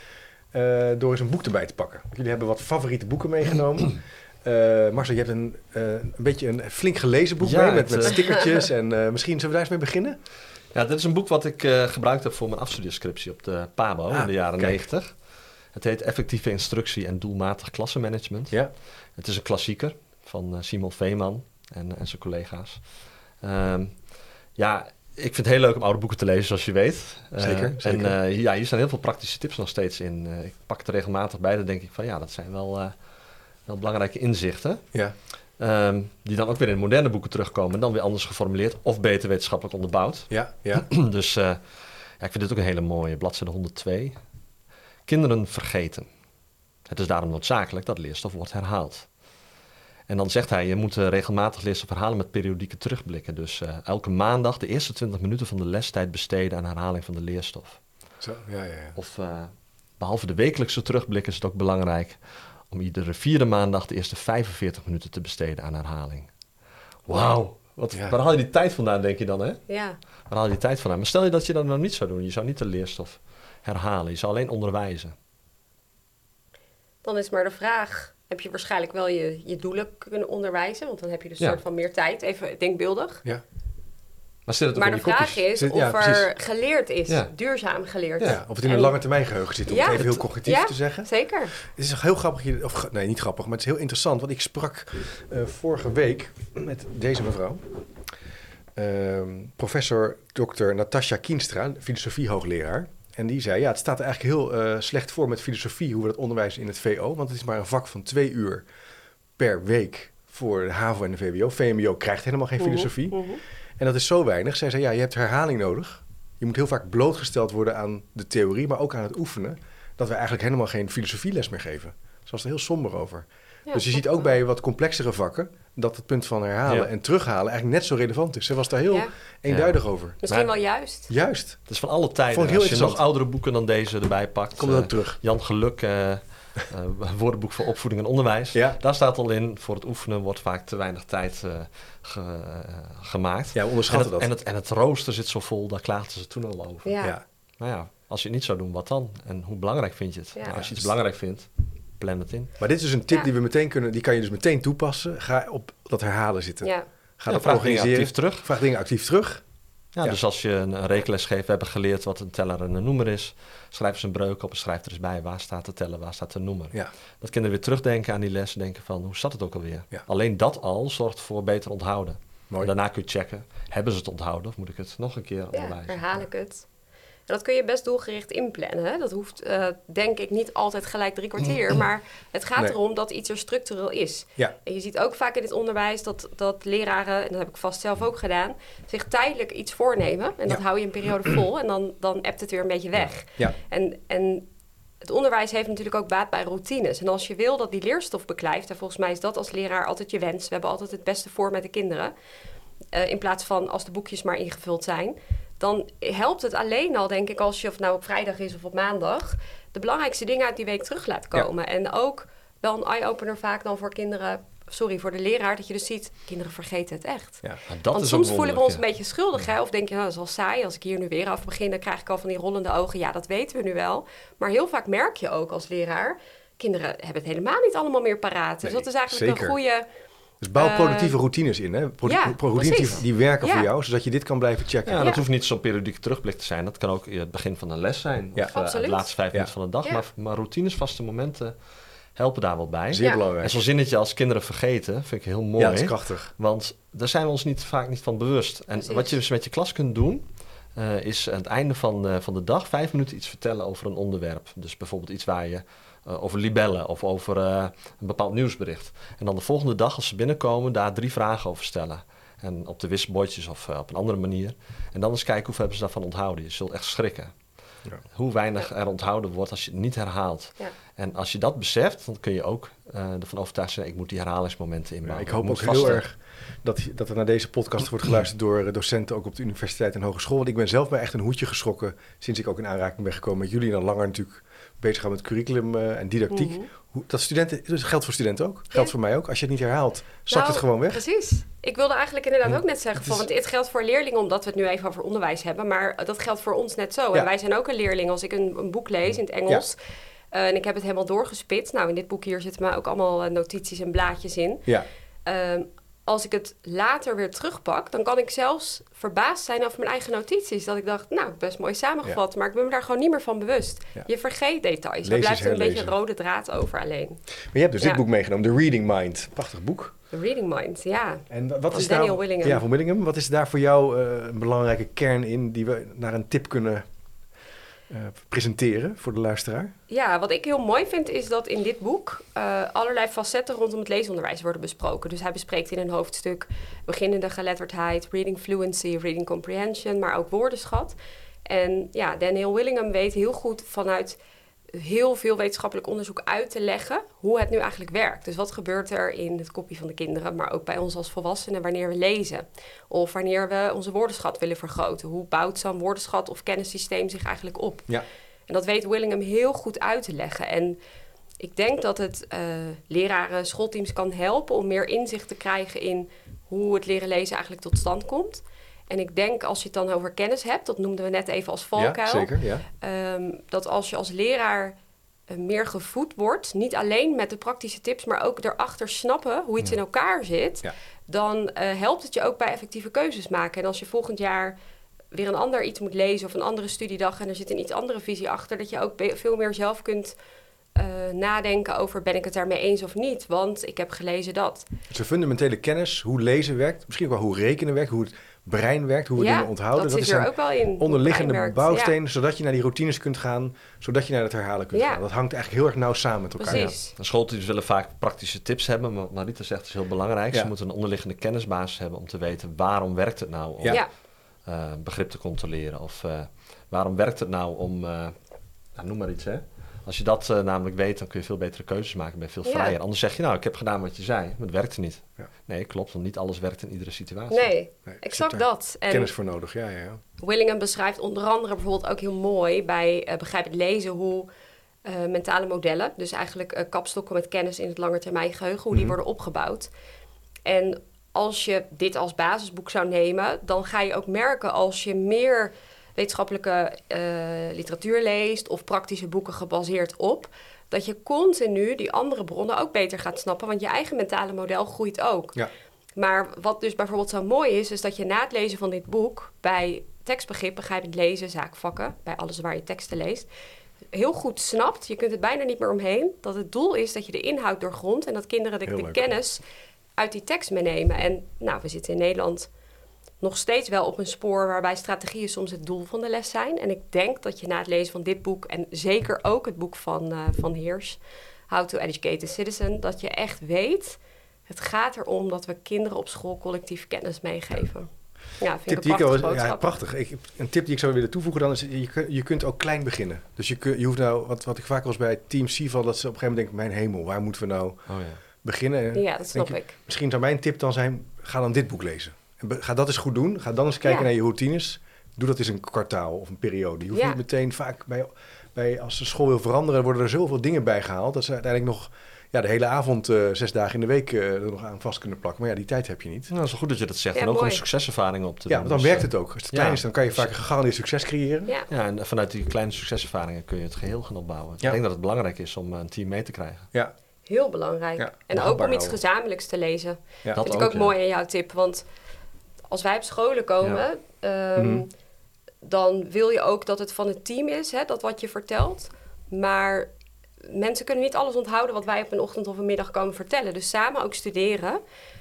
eh, door eens een boek erbij te pakken. Jullie hebben wat favoriete boeken meegenomen. Eh, Marcel, je hebt een, eh, een beetje een flink gelezen boek Ja, mee met, het, met stickertjes. en misschien zullen we daar eens mee beginnen? Ja, dit is een boek wat ik gebruikt heb voor mijn afstudeerscriptie op de PABO Ah, in de jaren kijk. 90. Het heet Effectieve Instructie en Doelmatig Klassenmanagement. Ja. Het is een klassieker van Simon Veeman en, en zijn collega's. Ehm, ja, ik vind het heel leuk om oude boeken te lezen, zoals je weet. Eh, Zeker, zeker. En eh, ja, hier staan heel veel praktische tips nog steeds in. Eh, ik pak het er regelmatig bij, dan denk ik van ja, dat zijn wel, wel belangrijke inzichten. Ja. Ehm, die dan ook weer in moderne boeken terugkomen, dan weer anders geformuleerd of beter wetenschappelijk onderbouwd. Ja. Ja. dus ja, ik vind dit ook een hele mooie, bladzijde 102. Kinderen vergeten. Het is daarom noodzakelijk dat leerstof wordt herhaald. En dan zegt hij, je moet eh, regelmatig leerstof herhalen met periodieke terugblikken. Dus eh, elke maandag de eerste 20 minuten van de lestijd besteden aan herhaling van de leerstof. Zo, ja, ja, ja. Of eh, behalve de wekelijkse terugblik is het ook belangrijk om iedere vierde maandag de eerste 45 minuten te besteden aan herhaling. Wauw, wat, Ja. waar haal je die tijd vandaan, denk je dan, hè? ja. Waar haal je die tijd vandaan? Maar stel je dat je dat nou niet zou doen. Je zou niet de leerstof herhalen. Je zou alleen onderwijzen. Dan is maar de vraag: heb je waarschijnlijk wel je, je doelen kunnen onderwijzen? Want dan heb je dus een Ja. soort van meer tijd, even denkbeeldig. ja. Maar zit het Maar de vraag kopjes? is Zit- of ja, er geleerd is, Ja. duurzaam geleerd. Ja, of het in een En- lange termijn geheugen zit, om het even heel cognitief te zeggen. Zeker. Het is heel grappig, of nee, niet grappig, maar het is heel interessant. Want ik sprak eh, vorige week met deze mevrouw. Ehm, professor Dr. Natasja Kienstra, filosofie-hoogleraar. En die zei, ja, het staat er eigenlijk heel eh, slecht voor met filosofie, hoe we dat onderwijzen in het VO. Want het is maar een vak van twee uur per week voor de HAVO en de VWO. VMBO krijgt helemaal geen filosofie. Mhm, mhm. En dat is zo weinig. Zij zei, ja, je hebt herhaling nodig. Je moet heel vaak blootgesteld worden aan de theorie, maar ook aan het oefenen. Dat we eigenlijk helemaal geen filosofieles meer geven. Ze was er heel somber over. Ja, dus je ziet ook bij wat complexere vakken... dat het punt van herhalen Ja. en terughalen eigenlijk net zo relevant is. Ze was daar heel Ja, eenduidig over. misschien Maar- wel juist. Juist. Het is van alle tijden. Vond ik heel Als je nog oudere boeken dan deze erbij pakt. Komt dat eh, ook terug. Jan Geluk, eh, uh, woordenboek voor opvoeding en onderwijs. Ja. Daar staat al in, voor het oefenen wordt vaak te weinig tijd uh, ge, uh, gemaakt. Ja, onderschatten en dat. En het, en het rooster zit zo vol, daar klaagden ze toen al over. Ja. Ja. Nou ja, als je het niet zou doen, wat dan? En hoe belangrijk vind je het? Ja. Nou, als je iets belangrijk vindt, plan het in. Maar dit is dus een tip Ja. die we meteen kunnen, die kan je dus meteen toepassen. Ga op dat herhalen zitten. Ja. Ga Ja, dat vraag dingen organiseren. actief terug. Vraag dingen actief terug. Ja, Ja. Dus als je een, een rekenles geeft, we hebben geleerd wat een teller en een noemer is. Schrijf eens een breuk op en schrijf er eens bij. Waar staat de teller, waar staat de noemer? Ja. Dat kinderen weer terugdenken aan die les. Denken van, hoe zat het ook alweer? Ja. Alleen dat al zorgt voor beter onthouden. Mooi. En daarna kun je checken, hebben ze het onthouden? Of moet ik het nog een keer Ja, onderwijzen? herhaal ik het. En dat kun je best doelgericht inplannen. Hè? Dat hoeft, eh, denk ik, niet altijd gelijk drie kwartier. Maar het gaat Nee. erom dat iets er structureel is. Ja. En je ziet ook vaak in het onderwijs dat, dat leraren, en dat heb ik vast zelf ook gedaan, zich tijdelijk iets voornemen. En dat Ja. hou je een periode vol en dan, dan ebt het weer een beetje weg. Ja. En, en het onderwijs heeft natuurlijk ook baat bij routines. En als je wil dat die leerstof beklijft, en volgens mij is dat als leraar altijd je wens. We hebben altijd het beste voor met de kinderen. eh, in plaats van als de boekjes maar ingevuld zijn. Dan helpt het alleen al, denk ik, als je of nou op vrijdag is of op maandag, de belangrijkste dingen uit die week terug laat Ja. komen. En ook wel een eye-opener vaak dan voor kinderen, sorry, voor de leraar, dat je dus ziet, kinderen vergeten het echt. Ja. Nou, dat Want is soms voelen we ons een beetje schuldig, hè? Of denk je, nou, dat is wel saai. Als ik hier nu weer af begin, dan krijg ik al van die rollende ogen. Ja, dat weten we nu wel. Maar heel vaak merk je ook als leraar... kinderen hebben het helemaal niet allemaal meer paraat. Dus dat is eigenlijk zeker. een goede... Dus bouw Eh, productieve routines in. Hè? Ja, pro- routines die, precies. die werken voor jou, zodat je dit kan blijven checken. Ja, Ja. dat hoeft niet zo'n periodieke terugblik te zijn. Dat kan ook het begin van een les zijn. Ja. Of eh, Absoluut. de laatste vijf Ja. minuten van de dag. Ja. Maar, maar routines, vaste momenten helpen daar wel bij. Zeer Ja. belangrijk. En zo'n zinnetje als kinderen vergeten, vind ik heel mooi. Ja, dat is krachtig. Want daar zijn we ons niet, vaak niet van bewust. En Precies. wat je dus met je klas kunt doen, eh, is aan het einde van, eh, van de dag vijf minuten iets vertellen over een onderwerp. Dus bijvoorbeeld iets waar je eh, over libellen of over eh, een bepaald nieuwsbericht. En dan de volgende dag, als ze binnenkomen, daar drie vragen over stellen. En op de wisselbordjes of eh, op een andere manier. En dan eens kijken hoeveel hebben ze daarvan onthouden. Je zult echt schrikken. Ja. Hoe weinig er onthouden wordt als je het niet herhaalt. Ja. En als je dat beseft, dan kun je ook eh, ervan overtuigd zijn... ik moet die herhalingsmomenten Ja, inbouwen. ik hoop ook heel erg dat, dat er naar deze podcast wordt geluisterd door docenten ook op de universiteit en hogeschool. Want ik ben zelf bij echt een hoedje geschrokken sinds ik ook in aanraking ben gekomen met jullie en dan langer natuurlijk bezig gaan met curriculum eh, en didactiek. Mhm. Hoe, dat studenten, dat geldt voor studenten ook, geldt Ja. voor mij ook. Als je het niet herhaalt, zakt Nou, het gewoon weg. Precies. Ik wilde eigenlijk inderdaad Ja, ook net zeggen, van, is- want het geldt voor leerlingen omdat we het nu even over onderwijs hebben, maar dat geldt voor ons net zo. Ja. En wij zijn ook een leerling. Als ik een, een boek lees in het Engels eh, en ik heb het helemaal doorgespit, nou in dit boek hier zitten maar ook allemaal eh, notities en blaadjes in. Ja, Ehm, als ik het later weer terugpak, dan kan ik zelfs verbaasd zijn over mijn eigen notities. Dat ik dacht, nou, best mooi samengevat, maar ik ben me daar gewoon niet meer van bewust. Ja. Je vergeet details. Lees Er blijft er een beetje rode draad over alleen. maar je hebt dus dit boek meegenomen, The Reading Mind. Prachtig boek. The Reading Mind, ja. En wat Van is Daniel daar, Willingham. Ja, van Willingham. Wat is daar voor jou eh, een belangrijke kern in die we naar een tip kunnen eh, presenteren voor de luisteraar? Ja, wat ik heel mooi vind is dat in dit boek eh, allerlei facetten rondom het leesonderwijs worden besproken. Dus hij bespreekt in een hoofdstuk beginnende geletterdheid, reading fluency, reading comprehension, maar ook woordenschat. En ja, Daniel Willingham weet heel goed vanuit heel veel wetenschappelijk onderzoek uit te leggen hoe het nu eigenlijk werkt. Dus wat gebeurt er in het kopje van de kinderen, maar ook bij ons als volwassenen wanneer we lezen. Of wanneer we onze woordenschat willen vergroten. Hoe bouwt zo'n woordenschat of kennissysteem zich eigenlijk op? Ja. En dat weet Willingham heel goed uit te leggen. En ik denk dat het eh, leraren, schoolteams kan helpen om meer inzicht te krijgen in hoe het leren lezen eigenlijk tot stand komt. En ik denk als je het dan over kennis hebt, dat noemden we net even als valkuil. Ja, zeker. Ja. Ehm, dat als je als leraar eh, meer gevoed wordt, niet alleen met de praktische tips, maar ook erachter snappen hoe iets Ja. in elkaar zit, Ja. dan eh, helpt het je ook bij effectieve keuzes maken. En als je volgend jaar weer een ander iets moet lezen of een andere studiedag en er zit een iets andere visie achter, dat je ook veel meer zelf kunt eh, nadenken over ben ik het daarmee eens of niet, want ik heb gelezen dat. Dus de fundamentele kennis, hoe lezen werkt, misschien ook wel hoe rekenen werkt, hoe het brein werkt, hoe we ja, dingen onthouden. dat, is er een ook wel in. hoe het onderliggende bouwstenen, zodat je naar die routines kunt gaan, zodat je naar het herhalen kunt Ja. gaan. Dat hangt eigenlijk heel erg nauw samen met Ja, elkaar. precies. De schoolteams willen vaak praktische tips hebben, maar Marita zegt het is heel belangrijk. Ja. Ze moeten een onderliggende kennisbasis hebben om te weten waarom werkt het nou om eh, begrip te controleren. Of eh, waarom werkt het nou om, eh, nou, noem maar iets hè. Als je dat eh, namelijk weet, dan kun je veel betere keuzes maken, ben je veel Ja. vrijer. Anders zeg je nou, ik heb gedaan wat je zei, maar het werkte niet. Ja. Nee, klopt, want niet alles werkt in iedere situatie. Nee, exact dat. En Kennis voor nodig, ja, ja, ja. Willingham beschrijft onder andere bijvoorbeeld ook heel mooi bij eh, Begrijp het lezen hoe eh, mentale modellen. Dus eigenlijk eh, kapstokken met kennis in het langetermijngeheugen, hoe die Mhm. worden opgebouwd. En als je dit als basisboek zou nemen, dan ga je ook merken als je meer wetenschappelijke eh, literatuur leest of praktische boeken gebaseerd op, dat je continu die andere bronnen ook beter gaat snappen, want je eigen mentale model groeit ook. Ja. Maar wat dus bijvoorbeeld zo mooi is, is dat je na het lezen van dit boek bij tekstbegrip, begrijpend lezen, zaakvakken, bij alles waar je teksten leest, heel goed snapt, je kunt het bijna niet meer omheen, dat het doel is dat je de inhoud doorgrondt en dat kinderen de, kennis uit die tekst meenemen. En nou, we zitten in Nederland nog steeds wel op een spoor waarbij strategieën soms het doel van de les zijn. En ik denk dat je na het lezen van dit boek en zeker ook het boek van, eh, van Heers, How to Educate a Citizen, dat je echt weet, het gaat erom dat we kinderen op school collectief kennis meegeven. Ja, vind Tip ik die een ik ja, prachtig. Ik, een tip die ik zou willen toevoegen dan is, je, kun- je kunt ook klein beginnen. Dus je, kun, je hoeft nou, wat, wat ik vaak eens bij Team C val, dat ze op een gegeven moment denken, mijn hemel, waar moeten we nou Oh ja. beginnen? En Ja, dat snap je, ik. Misschien zou mijn tip dan zijn, ga dan dit boek lezen. Ga dat eens goed doen. Ga dan eens kijken Ja. naar je routines. Doe dat eens een kwartaal of een periode. Je hoeft Ja. niet meteen vaak bij, bij, als de school wil veranderen, worden er zoveel dingen bij gehaald. Dat ze uiteindelijk nog ja, de hele avond, eh, zes dagen in de week, eh, er nog aan vast kunnen plakken. Maar ja, die tijd heb je niet. Nou, dat is wel goed dat je dat zegt. Ja, en ook mooi. om succeservaringen op te Ja, doen. want dan Dus, werkt eh, het ook. Als het ja. klein is, dan kan je vaak een gegarandeerd succes creëren. Ja, Ja, en vanuit die kleine succeservaringen kun je het geheel gaan opbouwen. Ja. Ik denk dat het belangrijk is om een team mee te krijgen. Ja, heel belangrijk. Ja, en ook om iets gezamenlijks te lezen. ja. Dat vind ik ook ja. mooi in jouw tip. Want als wij op scholen komen, ehm, Mhm. dan wil je ook dat het van het team is, hè, dat wat je vertelt. Maar mensen kunnen niet alles onthouden wat wij op een ochtend of een middag komen vertellen. Dus samen ook studeren,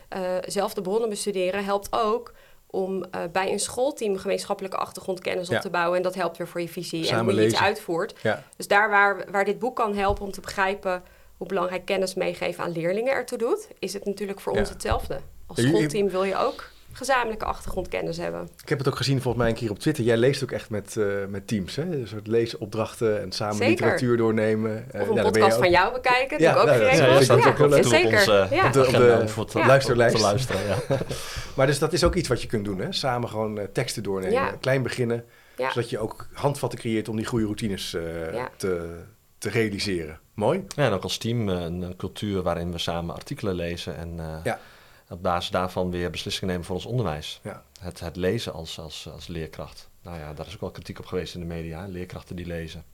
eh, zelf de bronnen bestuderen, helpt ook om eh, bij een schoolteam gemeenschappelijke achtergrondkennis Ja. op te bouwen. En dat helpt weer voor je visie en hoe je iets lezen. uitvoert. ja. Dus daar waar, waar dit boek kan helpen om te begrijpen hoe belangrijk kennis meegeven aan leerlingen ertoe doet, is het natuurlijk voor ons hetzelfde. Als schoolteam wil je ook gezamenlijke achtergrondkennis hebben. Ik heb het ook gezien volgens mij een keer op Twitter. Jij leest ook echt met, eh, met teams, hè? Een soort leesopdrachten en samen Zeker. literatuur doornemen. Eh, Of ja, een podcast ook- van jou bekijken, Ja, ook nou, ja, dat is ook heel leuk. op zeker. op de- agenda om voor te, Ja. luisterlijst. te luisteren. Ja. Maar dus dat is ook iets wat je kunt doen, hè? Samen gewoon eh, teksten doornemen. Ja. Klein beginnen, Ja. zodat je ook handvatten creëert om die goede routines eh, Ja. te, te realiseren. Mooi. Ja, en ook als team eh, een, cultuur waarin we samen artikelen lezen en eh, Ja. Op basis daarvan weer beslissingen nemen voor ons onderwijs. Ja. Het, het lezen als, als, als leerkracht. Nou ja, daar is ook wel kritiek op geweest in de media, leerkrachten die lezen.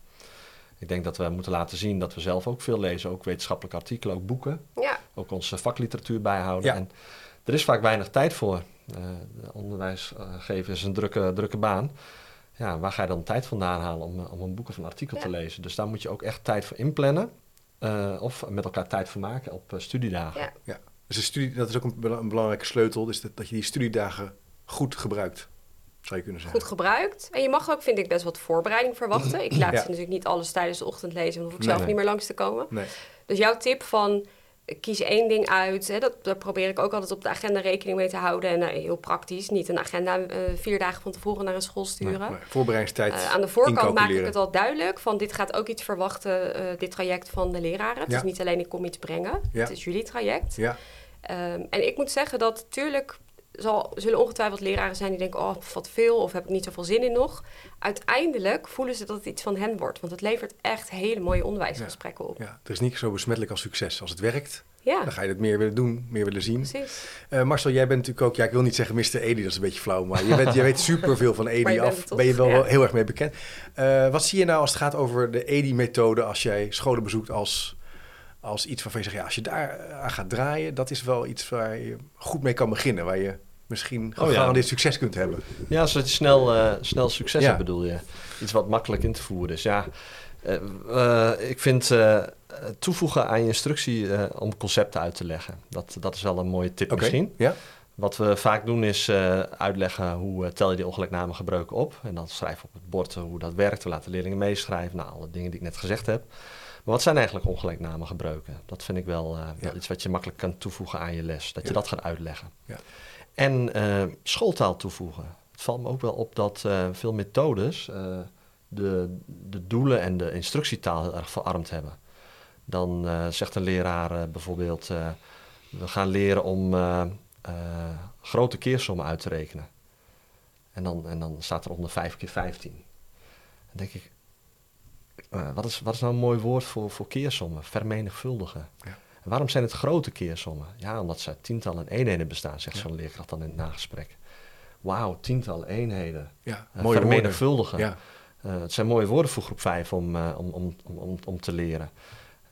Ik denk dat we moeten laten zien dat we zelf ook veel lezen, ook wetenschappelijke artikelen, ook boeken, Ja, ook onze vakliteratuur bijhouden. Ja. En er is vaak weinig tijd voor. Eh, de onderwijs eh, geven is een drukke, drukke baan. Ja, waar ga je dan tijd vandaan halen om, eh, om een boek of een artikel Ja. te lezen? Dus daar moet je ook echt tijd voor inplannen. eh, of met elkaar tijd voor maken op eh, studiedagen. Ja. Dus de studie, dat is ook een, bela- een belangrijke sleutel, dus dat, dat je die studiedagen goed gebruikt, zou je kunnen zeggen. goed gebruikt. En je mag ook, vind ik, best wat voorbereiding verwachten. Ik laat Ja. ze natuurlijk niet alles tijdens de ochtend lezen, dan hoef ik zelf nee. niet meer langs te komen. Nee. Dus jouw tip van kies één ding uit, hè, dat, daar probeer ik ook altijd op de agenda rekening mee te houden. En eh, heel praktisch, niet een agenda eh, vier dagen van tevoren naar een school sturen. Nee, voorbereidingstijd Eh, aan de voorkant maak ik het al duidelijk van dit gaat ook iets verwachten, dit traject van de leraren. Het Ja. is niet alleen ik kom iets brengen, Ja. het is jullie traject. Ja, Ehm, en ik moet zeggen dat tuurlijk zal, zullen ongetwijfeld leraren zijn die denken, oh wat veel of heb ik niet zoveel zin in nog. Uiteindelijk voelen ze dat het iets van hen wordt, want het levert echt hele mooie onderwijsgesprekken op. ja, er is niet zo besmettelijk als succes. Als het werkt, Ja, dan ga je het meer willen doen, meer willen zien. precies. Eh, Marcel, jij bent natuurlijk ook, ja, ik wil niet zeggen Mr. Edi, dat is een beetje flauw, maar je, bent, je weet superveel van Edi af. Ben je wel ja. heel erg mee bekend. Eh, wat zie je nou als het gaat over de Edi-methode als jij scholen bezoekt als, als iets waarvan je zegt, ja, als je daar aan gaat draaien, dat is wel iets waar je goed mee kan beginnen, waar je misschien Oh ja. gegarandeerd succes kunt hebben. Ja, zodat je snel, eh, snel succes Ja. hebt, bedoel je. Iets wat makkelijk in te voeren is. Ja, eh, eh, ik vind eh, toevoegen aan je instructie eh, om concepten uit te leggen. Dat, dat is wel een mooie tip misschien. Ja? Wat we vaak doen is eh, uitleggen hoe eh, tel je die ongelijkname gebruiken op. En dan schrijven we op het bord hoe dat werkt. We laten leerlingen meeschrijven. Nou, alle dingen die ik net gezegd heb. Maar wat zijn eigenlijk ongelijkname gebruiken? Dat vind ik wel, eh, wel Ja. iets wat je makkelijk kan toevoegen aan je les. Dat je Ja. dat gaat uitleggen. Ja. En eh, schooltaal toevoegen. Het valt me ook wel op dat eh, veel methodes de, de doelen en de instructietaal heel erg verarmd hebben. Dan zegt een leraar bijvoorbeeld, we gaan leren om grote keersommen uit te rekenen. En dan, en dan staat er onder 5 keer 15. Dan denk ik, eh, wat, is, wat is nou een mooi woord voor, voor keersommen? Vermenigvuldigen. Ja. En waarom zijn het grote keersommen? Ja, omdat ze uit tientallen eenheden bestaan, zegt zo'n leerkracht dan in het nagesprek. Wauw, tientallen eenheden. Ja, Uh, mooie vermenigvuldigen. Ja. Uh, het zijn mooie woorden voor groep 5 om, om, om, om, om te leren.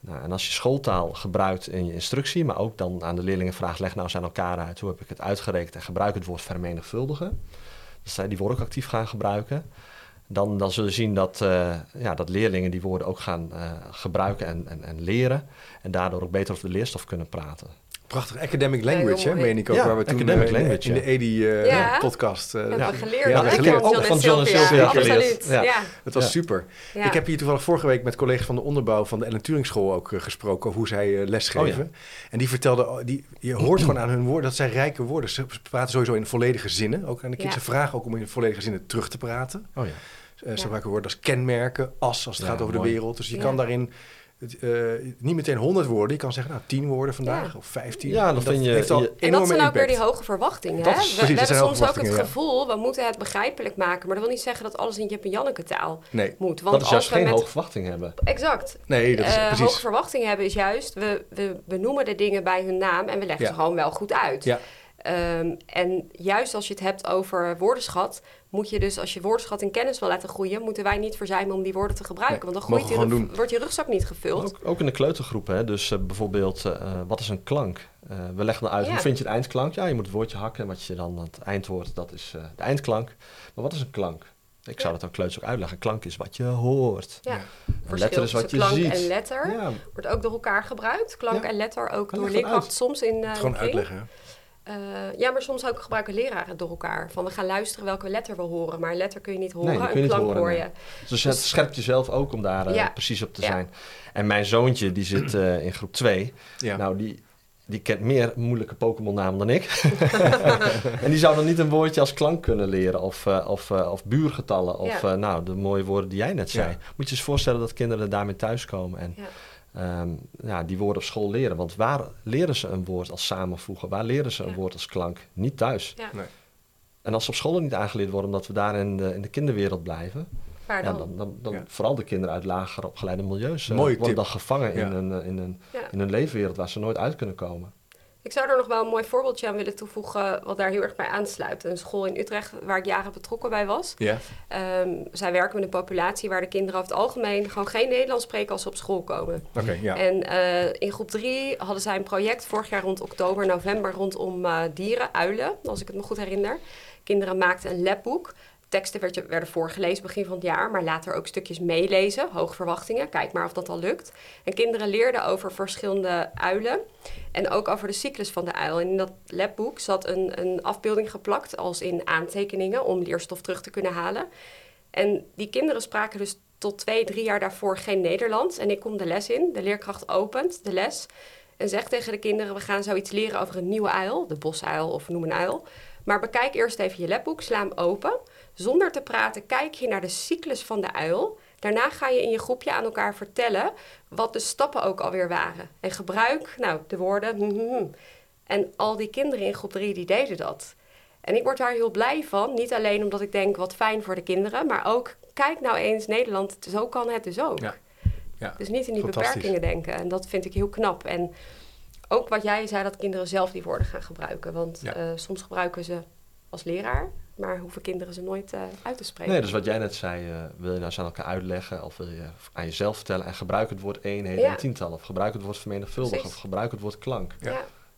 Nou, en als je schooltaal gebruikt in je instructie, maar ook dan aan de leerlingen vraagt: leg nou eens aan elkaar uit hoe heb ik het uitgerekend en gebruik het woord vermenigvuldigen. Dus die woorden ook actief gaan gebruiken. Dan, dan zul je zien dat, uh, ja, dat leerlingen die woorden ook gaan uh, gebruiken en, en, en leren. En daardoor ook beter over de leerstof kunnen praten. Prachtig academic language, hè, meen ik ook. Ja, waar we toen academic uh, language, in de EDI-podcast... Uh, ja. ja. hebben geleerd. Ja, Ja, geleerd. Van John, van John en Sylvia. Sylvia Absoluut. Ja. Ja. Het was Ja. super. Ja. Ik heb hier toevallig vorige week met collega's van de onderbouw van de Ellen Turing School ook uh, gesproken over hoe zij uh, lesgeven. Oh, En die vertelden, die, je hoort gewoon aan hun woorden dat zij rijke woorden. Ze praten sowieso in volledige zinnen. Ook aan de kinderen. Ze vragen ook om in volledige zinnen terug te praten. Oh ja. Uh, ze gebruiken woorden als kenmerken, as als het Ja, gaat over mooi. de wereld. Dus je Ja. kan daarin uh, niet meteen 100 woorden. Je kan zeggen, nou, 10 woorden vandaag Ja. of 15. Ja, dan dat vind je- heeft al je- En dat zijn ook weer die hoge verwachtingen. Dat hè? we, precies, we dat hebben soms ook het ja. gevoel, we moeten het begrijpelijk maken. Maar dat wil niet zeggen dat alles in Jip en Janneke taal Nee, moet. Want dat is juist als we geen met... hoge verwachting hebben. Exact. nee, dat is Eh, precies. hoge verwachtingen hebben is juist, we, we benoemen de dingen bij hun naam en we leggen Ja. ze gewoon wel goed uit. Ja. Ehm, en juist als je het hebt over woordenschat, moet je dus als je woordenschat in kennis wil laten groeien, moeten wij niet verzuimen om die woorden te gebruiken. Nee, want dan groeit rug- wordt je rugzak niet gevuld. Ook, ook in de kleutergroep, hè? dus eh, bijvoorbeeld, eh, wat is een klank? Eh, we leggen dan uit, Ja. hoe vind je het eindklank? Ja, je moet het woordje hakken en wat je dan het eindwoord, dat is eh, de eindklank. Maar wat is een klank? Ik zou dat ook kleuters ook uitleggen. Klank is wat je hoort. Ja. Een letter is wat je klank ziet. en letter Ja, wordt ook door elkaar gebruikt. Klank Ja. en letter ook door leerkracht soms in uh, Gewoon uitleggen. Eh, ja, maar soms ook gebruiken leraren door elkaar. Van we gaan luisteren welke letter we horen. Maar een letter kun je niet horen, die kun je een klank horen, hoor je. nee. dus het scherpt jezelf ook om daar eh, Ja. precies op te Ja. zijn. En mijn zoontje, die zit eh, in groep 2. Ja. Nou, die, die kent meer moeilijke Pokémon-namen dan ik. en die zou dan niet een woordje als klank kunnen leren. Of, eh, of, eh, of buurgetallen. Of Ja. eh, nou, de mooie woorden die jij net zei. Ja. Moet je eens voorstellen dat kinderen daarmee thuiskomen. En Ja. ehm, ja, die woorden op school leren. Want waar leren ze een woord als samenvoegen? Waar leren ze een Ja. woord als klank? Niet thuis. Ja. Nee. En als ze op school er niet aangeleerd worden omdat we daar in de, in de kinderwereld blijven, ja, dan? dan, dan, Ja. vooral de kinderen uit lager opgeleide milieus eh, Mooie worden tip. dan gevangen Ja. in, een, eh, in, een, Ja. in een leefwereld waar ze nooit uit kunnen komen. Ik zou er nog wel een mooi voorbeeldje aan willen toevoegen, wat daar heel erg bij aansluit. Een school in Utrecht waar ik jaren betrokken bij was. Ja. Ehm, zij werken met een populatie waar de kinderen over het algemeen gewoon geen Nederlands spreken als ze op school komen. Oké, ja. En eh, in groep 3 hadden zij een project vorig jaar rond oktober, november rondom eh, dieren, uilen, als ik het me goed herinner. Kinderen maakten een labboek. Teksten werd- werden voorgelezen begin van het jaar, maar later ook stukjes meelezen. Hoge verwachtingen, kijk maar of dat al lukt. En kinderen leerden over verschillende uilen en ook over de cyclus van de uil. En in dat labboek zat een, een afbeelding geplakt als in aantekeningen om leerstof terug te kunnen halen. En die kinderen spraken dus tot twee, drie jaar daarvoor geen Nederlands. En ik kom de les in, de leerkracht opent de les en zegt tegen de kinderen... we gaan zoiets leren over een nieuwe uil, de bosuil of noem een uil. Maar bekijk eerst even je labboek, sla hem open. Zonder te praten kijk je naar de cyclus van de uil. Daarna ga je in je groepje aan elkaar vertellen wat de stappen ook alweer waren. En gebruik nou, de woorden... hm, hm, hm. En al die kinderen in groep 3 die deden dat. En ik word daar heel blij van. Niet alleen omdat ik denk wat fijn voor de kinderen, maar ook kijk nou eens Nederland, zo kan het dus ook. Ja. Ja. Dus niet in die beperkingen denken. En dat vind ik heel knap. En ook wat jij zei, dat kinderen zelf die woorden gaan gebruiken. Want Ja. eh, soms gebruiken ze als leraar, maar hoeven kinderen ze nooit eh, uit te spreken. Nee, dus wat jij net zei, eh, wil je nou eens aan elkaar uitleggen of wil je aan jezelf vertellen en gebruik het woord eenheden Ja. en tientallen of gebruik het woord vermenigvuldigen Precies. of gebruik het woord klank. Ja.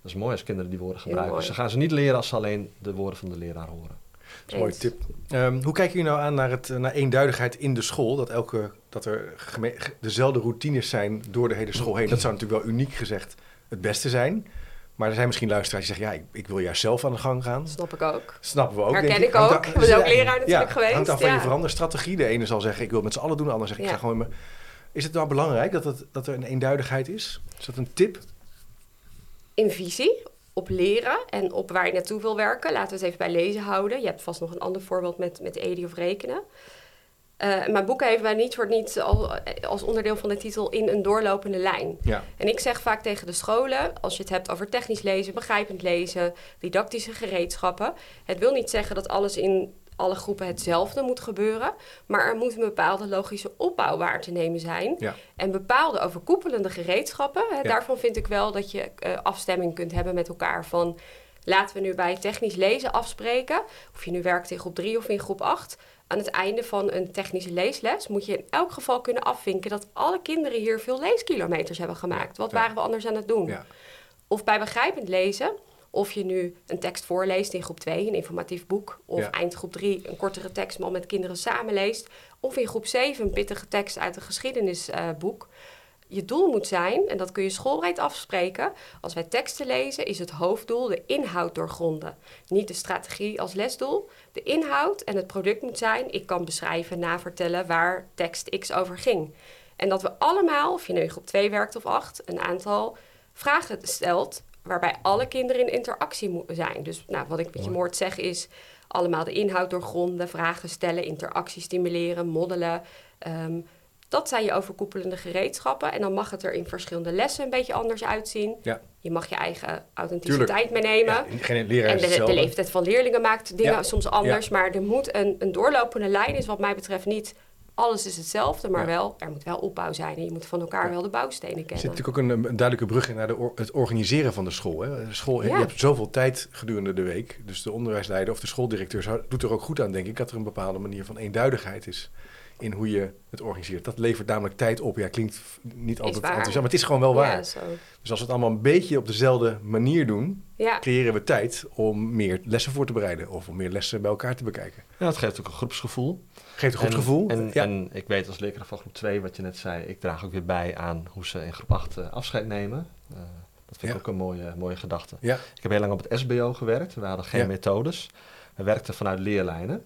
Dat is mooi als kinderen die woorden gebruiken. Ze gaan ze niet leren als ze alleen de woorden van de leraar horen. Dat is een mooie tip. Ehm, hoe kijken jullie nou aan naar, het, eh, naar eenduidigheid in de school? Dat, elke, dat er dezelfde routines zijn door de hele school heen. Dat zou natuurlijk wel uniek gezegd het beste zijn. Maar er zijn misschien luisteraars die zeggen... ja, ik, ik wil juist zelf aan de gang gaan. Snap ik ook. Snappen we ook, Herken ik Hangt ook. af- We zijn ook leraar natuurlijk ja, geweest, hangt af van ja. je veranderstrategie. De ene zal zeggen, ik wil het met z'n allen doen. De ander zegt, ik Ja. ga gewoon... Is het nou belangrijk dat, het, dat er een eenduidigheid is? Is dat een tip? in visie, op leren en op waar je naartoe wil werken. Laten we het even bij lezen houden. Je hebt vast nog een ander voorbeeld met, met EDI of rekenen. Eh, mijn boek heeft mij niet voor niet al, als onderdeel van de titel in een doorlopende lijn. Ja. En ik zeg vaak tegen de scholen, als je het hebt over technisch lezen, begrijpend lezen, didactische gereedschappen. Het wil niet zeggen dat alles in alle groepen hetzelfde moet gebeuren. Maar er moet een bepaalde logische opbouw waar te nemen zijn. Ja. En bepaalde overkoepelende gereedschappen. Hè, Ja. Daarvan vind ik wel dat je eh, afstemming kunt hebben met elkaar. Van laten we nu bij technisch lezen afspreken. Of je nu werkt in groep 3 of in groep 8. Aan het einde van een technische leesles moet je in elk geval kunnen afvinken dat alle kinderen hier veel leeskilometers hebben gemaakt. Wat waren we anders aan het doen? Ja. Of bij begrijpend lezen, of je nu een tekst voorleest in groep 2, een informatief boek, of Ja. eind groep 3 een kortere tekst maar met kinderen samen leest, of in groep 7 een pittige tekst uit een geschiedenisboek. Je doel moet zijn, en dat kun je schoolbreed afspreken, als wij teksten lezen, is het hoofddoel de inhoud doorgronden. Niet de strategie als lesdoel. De inhoud en het product moet zijn, ik kan beschrijven, navertellen waar tekst X over ging. En dat we allemaal, of je nu in groep 2 werkt of 8, een aantal vragen stelt waarbij alle kinderen in interactie moeten zijn. Dus nou, wat ik met je moord zeg is allemaal de inhoud doorgronden, vragen stellen, interactie stimuleren, moddelen. Ehm, dat zijn je overkoepelende gereedschappen. En dan mag het er in verschillende lessen een beetje anders uitzien. Ja. Je mag je eigen authenticiteit meenemen. Ja, geen leraar En de, leeftijd van leerlingen maakt dingen Ja. soms anders. Maar er moet een, een doorlopende lijn is wat mij betreft niet... alles is hetzelfde, maar Ja. wel, er moet wel opbouw zijn. En je moet van elkaar Ja. wel de bouwstenen Er kennen. zit natuurlijk ook een, een duidelijke brug in naar de or- het organiseren van de school. Hè? De school Ja. Je hebt zoveel tijd gedurende de week. Dus de onderwijsleider of de schooldirecteur zou- doet er ook goed aan, denk ik, dat er een bepaalde manier van eenduidigheid is in hoe je het organiseert. Dat levert namelijk tijd op. Ja, klinkt niet altijd waar. enthousiast, maar het is gewoon wel waar. Ja, zo. Dus als we het allemaal een beetje op dezelfde manier doen, ja. creëren we tijd om meer lessen voor te bereiden of om meer lessen bij elkaar te bekijken. Ja, het geeft ook een groepsgevoel. Geeft een goed en, gevoel. En, ja. en ik weet als leerkracht van groep 2, wat je net zei, ik draag ook weer bij aan hoe ze in groep 8 eh, afscheid nemen. Eh, dat vind ik Ja. ook een mooie, mooie gedachte. ja. Ik heb heel lang op het SBO gewerkt. We hadden geen Ja. methodes. We werkten vanuit leerlijnen.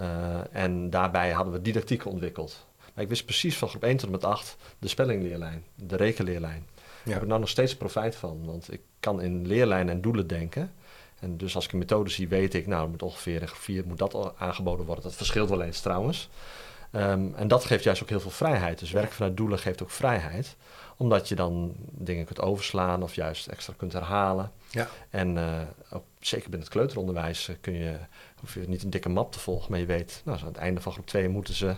Eh, en daarbij hadden we didactiek ontwikkeld. Maar ik wist precies van groep 1 tot en met 8 de spellingleerlijn, de rekenleerlijn. Daar heb ik nou nog steeds profijt van. Want ik kan in leerlijnen en doelen denken. En dus als ik een methode zie, weet ik, nou, moet ongeveer 4 moet dat aangeboden worden. Dat verschilt wel eens trouwens. Ehm, en dat geeft juist ook heel veel vrijheid. Dus werk vanuit doelen geeft ook vrijheid. Omdat je dan dingen kunt overslaan of juist extra kunt herhalen. Ja. En eh, ook, zeker binnen het kleuteronderwijs eh, kun je, hoef je niet een dikke map te volgen, maar je weet, nou, aan het einde van groep 2 moeten ze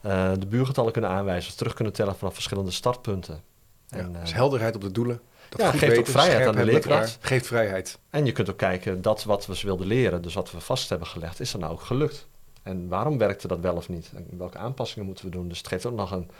eh, de buurgetallen kunnen aanwijzen, terug kunnen tellen vanaf verschillende startpunten. Ja, En, eh, dus helderheid op de doelen. Dat ja, geeft ook vrijheid aan de leerkracht. Geeft vrijheid. en je kunt ook kijken, dat wat we ze wilden leren, dus wat we vast hebben gelegd, is dat nou ook gelukt? En waarom werkte dat wel of niet? En welke aanpassingen moeten we doen? Dus het geeft ook nog, een,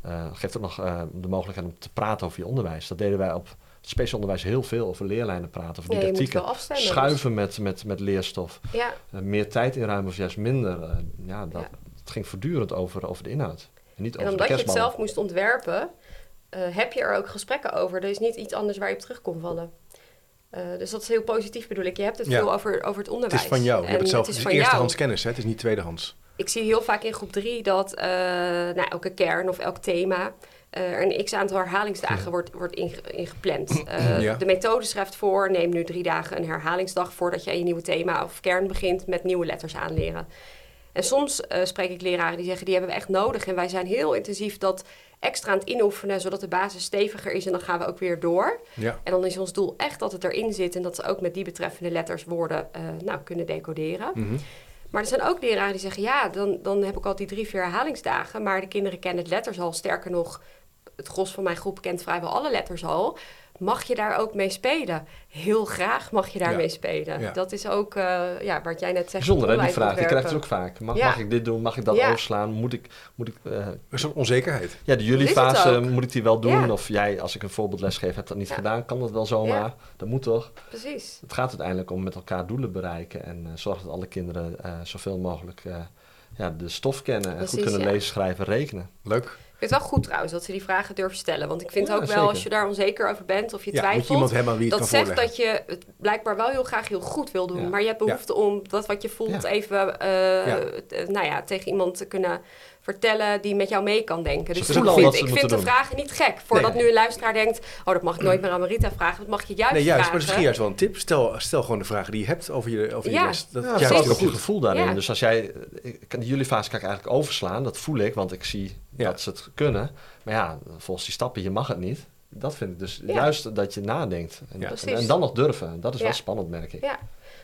eh, geeft ook nog eh, de mogelijkheid om te praten over je onderwijs. Dat deden wij op speciaal onderwijs heel veel, over leerlijnen praten, over didactieken. wel afstemmen. Schuiven met, met, met leerstof. Ja, Eh, meer tijd inruimen of juist minder. eh, ja, dat, Ja. Het ging voortdurend over, over de inhoud. En niet en over omdat de je het zelf moest ontwerpen, eh, heb je er ook gesprekken over. Er is niet iets anders waar je op terug kon vallen. Eh, dus dat is heel positief bedoel ik. Je hebt het Ja. veel over, over het Het onderwijs. is van jou. Je En hebt het zelf. het Het is is van eerstehands jou. kennis, hè? het is niet tweedehands. Ik zie heel vaak in groep 3 dat eh, nou, elke kern of elk thema er een x-aantal herhalingsdagen wordt, wordt inge- ingepland. Eh, Ja. De methode schrijft voor, neem nu drie dagen een herhalingsdag voordat je aan je nieuwe thema of kern begint met nieuwe letters aanleren. En soms eh, spreek ik leraren die zeggen, die hebben we echt nodig. En wij zijn heel intensief dat extra aan het inoefenen, zodat de basis steviger is. En dan gaan we ook weer door. Ja. En dan is ons doel echt dat het erin zit en dat ze ook met die betreffende letters woorden eh, nou, kunnen decoderen. Mhm. Maar er zijn ook leraren die zeggen: ja, dan, dan heb ik al die drie, vier herhalingsdagen. Maar de kinderen kennen het letters al. Sterker nog, het gros van mijn groep kent vrijwel alle letters al. Mag je daar ook mee spelen? Heel graag mag je daarmee Ja. spelen. Ja. Dat is ook uh, ja, wat jij net zegt. Bijzonder hè, die vraag. Je krijgt het ook vaak. Mag, Ja. mag ik dit doen? Mag ik dat Ja. overslaan? Moet ik... Moet ik eh, Er is een onzekerheid. ja, de jullie fase, ook. moet ik die wel doen? Ja. Of jij, als ik een voorbeeldles geef, heb dat niet Ja. gedaan? Kan dat wel zomaar? Ja. Dat moet toch? Precies. Het gaat uiteindelijk om met elkaar doelen bereiken. En eh zorgen dat alle kinderen eh, zoveel mogelijk eh, ja, de stof kennen. En goed kunnen ja. lezen, schrijven, rekenen. Leuk. Vind het wel goed trouwens dat ze die vragen durven stellen. Want ik vind Ja, ook wel, zeker. als je daar onzeker over bent of je Ja, moet je twijfelt... iemand hebben aan wie je het dat kan zegt voorleggen. dat je het blijkbaar wel heel graag heel goed wil doen. Ja. Maar je hebt behoefte om dat wat je voelt Ja. even eh, Ja. t- nou ja, tegen iemand te kunnen vertellen die met jou mee kan denken. Dus ik vind, ik vind de doen. vragen niet gek. Voordat Nee. nu een luisteraar denkt, oh dat mag ik nooit meer aan Marita vragen. Dat mag je juist Nee, juist. Maar vragen. dat is misschien juist wel een tip. Stel, stel gewoon de vragen die je hebt over je, over je Ja. les. Dat Ja, heel ook je goed. gevoel daarin. Ja. Dus als jij, ik kan, jullie fase kan ik eigenlijk overslaan, dat voel ik, want ik zie Ja. dat ze het kunnen. Maar ja, volgens die stappen, je mag het niet. Dat vind ik dus Ja. juist dat je nadenkt. En, en, dan nog durven. Dat is wel spannend, merk ik. Ja.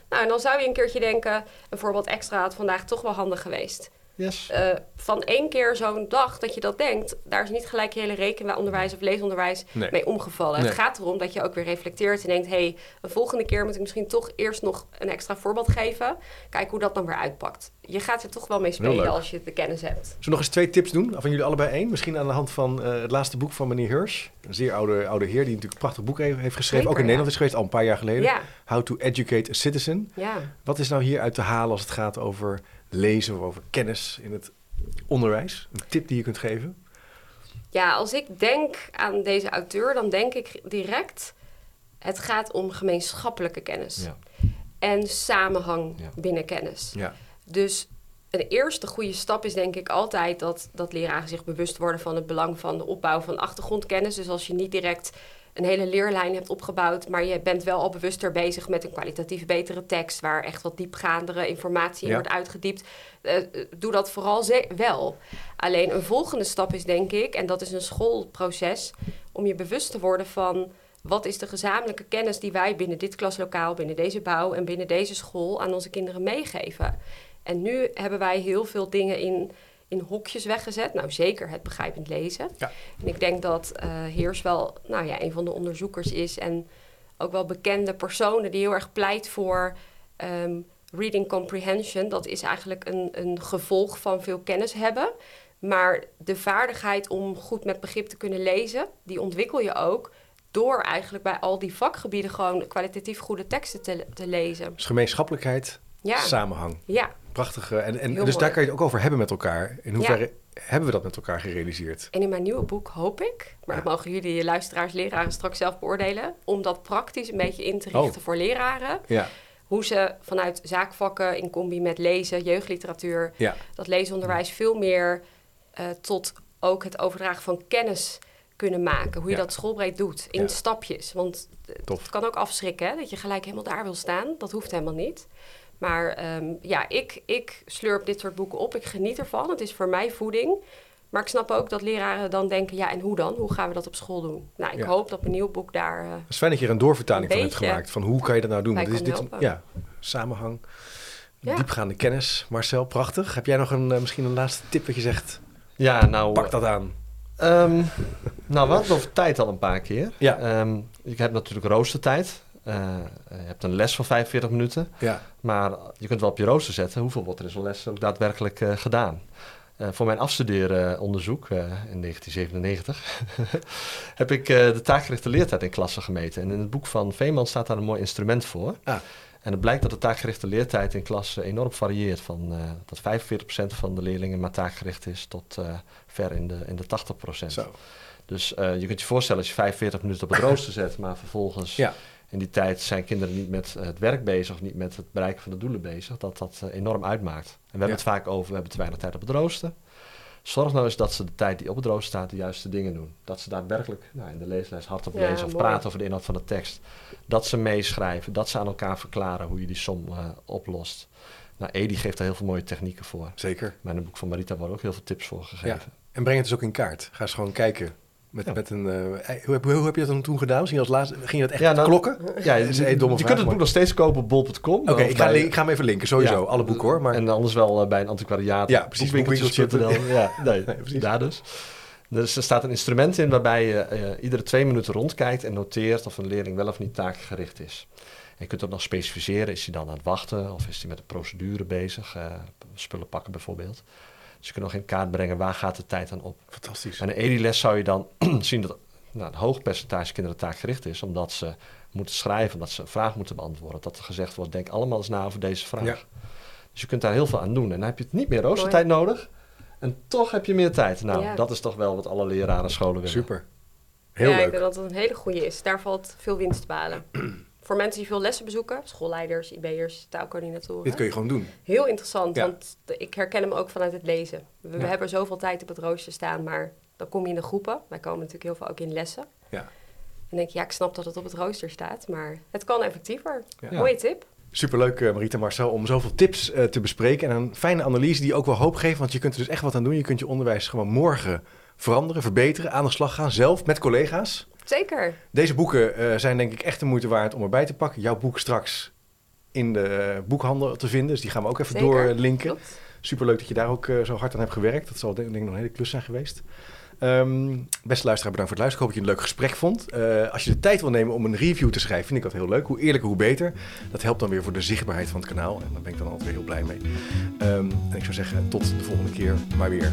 Nou, en dan zou je een keertje denken, een voorbeeld extra had vandaag toch wel handig geweest. Yes. Uh, van één keer zo'n dag dat je dat denkt, daar is niet gelijk je hele rekenonderwijs of leesonderwijs Nee. mee omgevallen. Nee. Het gaat erom dat je ook weer reflecteert en denkt: hé, hey, een volgende keer moet ik misschien toch eerst nog een extra voorbeeld geven. Kijk hoe dat dan weer uitpakt. Je gaat er toch wel mee spelen als je de kennis hebt. Zullen we nog eens twee tips doen? Van jullie allebei één. Misschien aan de hand van eh, het laatste boek van meneer Hirsch. Een zeer oude, oude heer die natuurlijk een prachtig boek heeft, heeft geschreven. Zeker, ook in ja. Nederland is geweest, al een paar jaar geleden. Ja, How to Educate a Citizen. ja. Wat is nou hier uit te halen als het gaat over lezen of over kennis in het onderwijs? Een tip die je kunt geven? Ja, als ik denk aan deze auteur, dan denk ik direct: het gaat om gemeenschappelijke kennis Ja. en samenhang Ja. binnen kennis. Ja. Dus een eerste goede stap is denk ik altijd dat, dat leraren zich bewust worden van het belang van de opbouw van achtergrondkennis. Dus als je niet direct een hele leerlijn hebt opgebouwd, maar je bent wel al bewuster bezig met een kwalitatief betere tekst, waar echt wat diepgaandere informatie in Ja. wordt uitgediept, eh, eh, doe dat vooral wel. Alleen een volgende stap is denk ik, en dat is een schoolproces, om je bewust te worden van wat is de gezamenlijke kennis die wij binnen dit klaslokaal, binnen deze bouw en binnen deze school aan onze kinderen meegeven. En nu hebben wij heel veel dingen in, in hokjes weggezet. Nou, zeker het begrijpend lezen. Ja. En ik denk dat eh Heers wel nou ja, een van de onderzoekers is en ook wel bekende personen die heel erg pleit voor ehm, reading comprehension. Dat is eigenlijk een, een gevolg van veel kennis hebben. Maar de vaardigheid om goed met begrip te kunnen lezen, die ontwikkel je ook door eigenlijk bij al die vakgebieden gewoon kwalitatief goede teksten te, te lezen. Dus gemeenschappelijkheid, Ja, samenhang. ja. Prachtig. eh, En, en Heel dus mooi. daar kan je het ook over hebben met elkaar. In hoeverre hebben we dat met elkaar gerealiseerd? En in mijn nieuwe boek hoop ik, maar Ja. dat mogen jullie, je luisteraars, leraren straks zelf beoordelen, om dat praktisch een beetje in te richten Oh. voor leraren. Ja, Hoe ze vanuit zaakvakken in combi met lezen, jeugdliteratuur, dat leesonderwijs veel meer eh, tot ook het overdragen van kennis kunnen maken. Hoe je dat schoolbreed doet, in stapjes. Want het kan ook afschrikken, hè, dat je gelijk helemaal daar wil staan. Dat hoeft helemaal niet. Maar ehm, ja, ik, ik slurp dit soort boeken op. Ik geniet ervan. Het is voor mij voeding. Maar ik snap ook dat leraren dan denken, ja, en hoe dan? Hoe gaan we dat op school doen? Nou, ik Ja. hoop dat mijn nieuw boek daar... eh, Het is fijn dat je er een doorvertaling Een van hebt gemaakt. Van hoe kan je dat nou doen? Dit is dit, ja, samenhang, Ja. diepgaande kennis. Marcel, prachtig. Heb jij nog een, eh, misschien een laatste tip dat je zegt? Ja, nou... Pak dat aan. Ehm, nou, we hadden het over tijd al een paar keer. Ja. Ehm, je hebt natuurlijk roostertijd. Eh, je hebt een les van 45 minuten. Ja, Maar je kunt wel op je rooster zetten hoeveel wordt er in zo'n les ook daadwerkelijk eh, gedaan. Eh, voor mijn afstudeeronderzoek eh, in 1997 heb ik eh, de taakgerichte leertijd in klassen gemeten. En in het boek van Veeman staat daar een mooi instrument voor. Ah. En het blijkt dat de taakgerichte leertijd in klassen enorm varieert. Van eh, dat 45% van de leerlingen maar taakgericht is tot eh, ver in de, in de 80%. zo. Dus eh, je kunt je voorstellen als je 45 minuten op het rooster zet, maar vervolgens Ja. In die tijd zijn kinderen niet met het werk bezig of niet met het bereiken van de doelen bezig, dat dat eh, enorm uitmaakt. En we hebben Ja. het vaak over, we hebben te weinig tijd op het rooster. Zorg nou eens dat ze de tijd die op het rooster staat de juiste dingen doen. Dat ze daadwerkelijk nou, in de leesles hardop Ja, lezen of mooi. praten over de inhoud van de tekst. Dat ze meeschrijven, dat ze aan elkaar verklaren hoe je die som eh, oplost. Nou, Edi geeft daar heel veel mooie technieken voor. Zeker. Maar in het boek van Marita worden ook heel veel tips voor gegeven. En breng het dus ook in kaart. Ga eens gewoon kijken. Met, Ja. met een, eh, hoe, heb, hoe heb je dat dan toen gedaan? Misschien als laatste, ging je dat echt Ja, nou- klokken? Ja, Dat is je, een domme je vraag, kunt het maar- boek nog steeds kopen op bol.com. Oké, Of ik, ga bij- ik ga hem even linken. Sowieso. Ja, Alle boeken hoor. Maar En anders wel eh, bij een antiquariaat. Ja, precies. Ja, nee, Nee, precies. daar dus. Dus er staat een instrument in waarbij je eh, iedere twee minuten rondkijkt en noteert of een leerling wel of niet taakgericht is. En je kunt ook nog specificeren, is hij dan aan het wachten of is hij met een procedure bezig, eh, spullen pakken bijvoorbeeld. Dus je kunt nog in kaart brengen waar gaat de tijd aan op. fantastisch. En in een EDI-les zou je dan zien dat nou, een hoog percentage kinderen taakgericht is, omdat ze moeten schrijven, omdat ze een vraag moeten beantwoorden. Dat er gezegd wordt, denk allemaal eens na over deze vraag. Ja. Dus je kunt daar heel veel aan doen. En dan heb je het niet meer roostertijd nodig. En toch heb je meer tijd. Nou, Ja. dat is toch wel wat alle leraren en scholen willen. Super. Heel ja, ik leuk. denk dat het een hele goede is. Daar valt veel winst te behalen. Voor mensen die veel lessen bezoeken, schoolleiders, IB'ers, taalcoördinatoren. Dit kun je gewoon doen. Heel interessant, Ja. want ik herken hem ook vanuit het lezen. We, we Ja. hebben zoveel tijd op het rooster staan, maar dan kom je in de groepen. Wij komen natuurlijk heel veel ook in lessen. Ja. En denk je, ja, ik snap dat het op het rooster staat, maar het kan effectiever. Ja. Mooie tip. Superleuk, eh, Marita Marcel, om zoveel tips eh, te bespreken. En een fijne analyse die ook wel hoop geeft. Want je kunt er dus echt wat aan doen. Je kunt je onderwijs gewoon morgen veranderen, verbeteren, aan de slag gaan. Zelf, met collega's. Zeker. Deze boeken eh, zijn denk ik echt de moeite waard om erbij te pakken. Jouw boek straks in de boekhandel te vinden. Dus die gaan we ook even Zeker. doorlinken. Klopt. Superleuk dat je daar ook eh, zo hard aan hebt gewerkt. Dat zal denk ik nog een hele klus zijn geweest. Ehm, beste luisteraar, bedankt voor het luisteren. Ik hoop dat je een leuk gesprek vond. Eh, als je de tijd wil nemen om een review te schrijven, vind ik dat heel leuk. Hoe eerlijker, hoe beter. Dat helpt dan weer voor de zichtbaarheid van het kanaal. En daar ben ik dan altijd weer heel blij mee. Ehm, en ik zou zeggen, tot de volgende keer. Maar weer.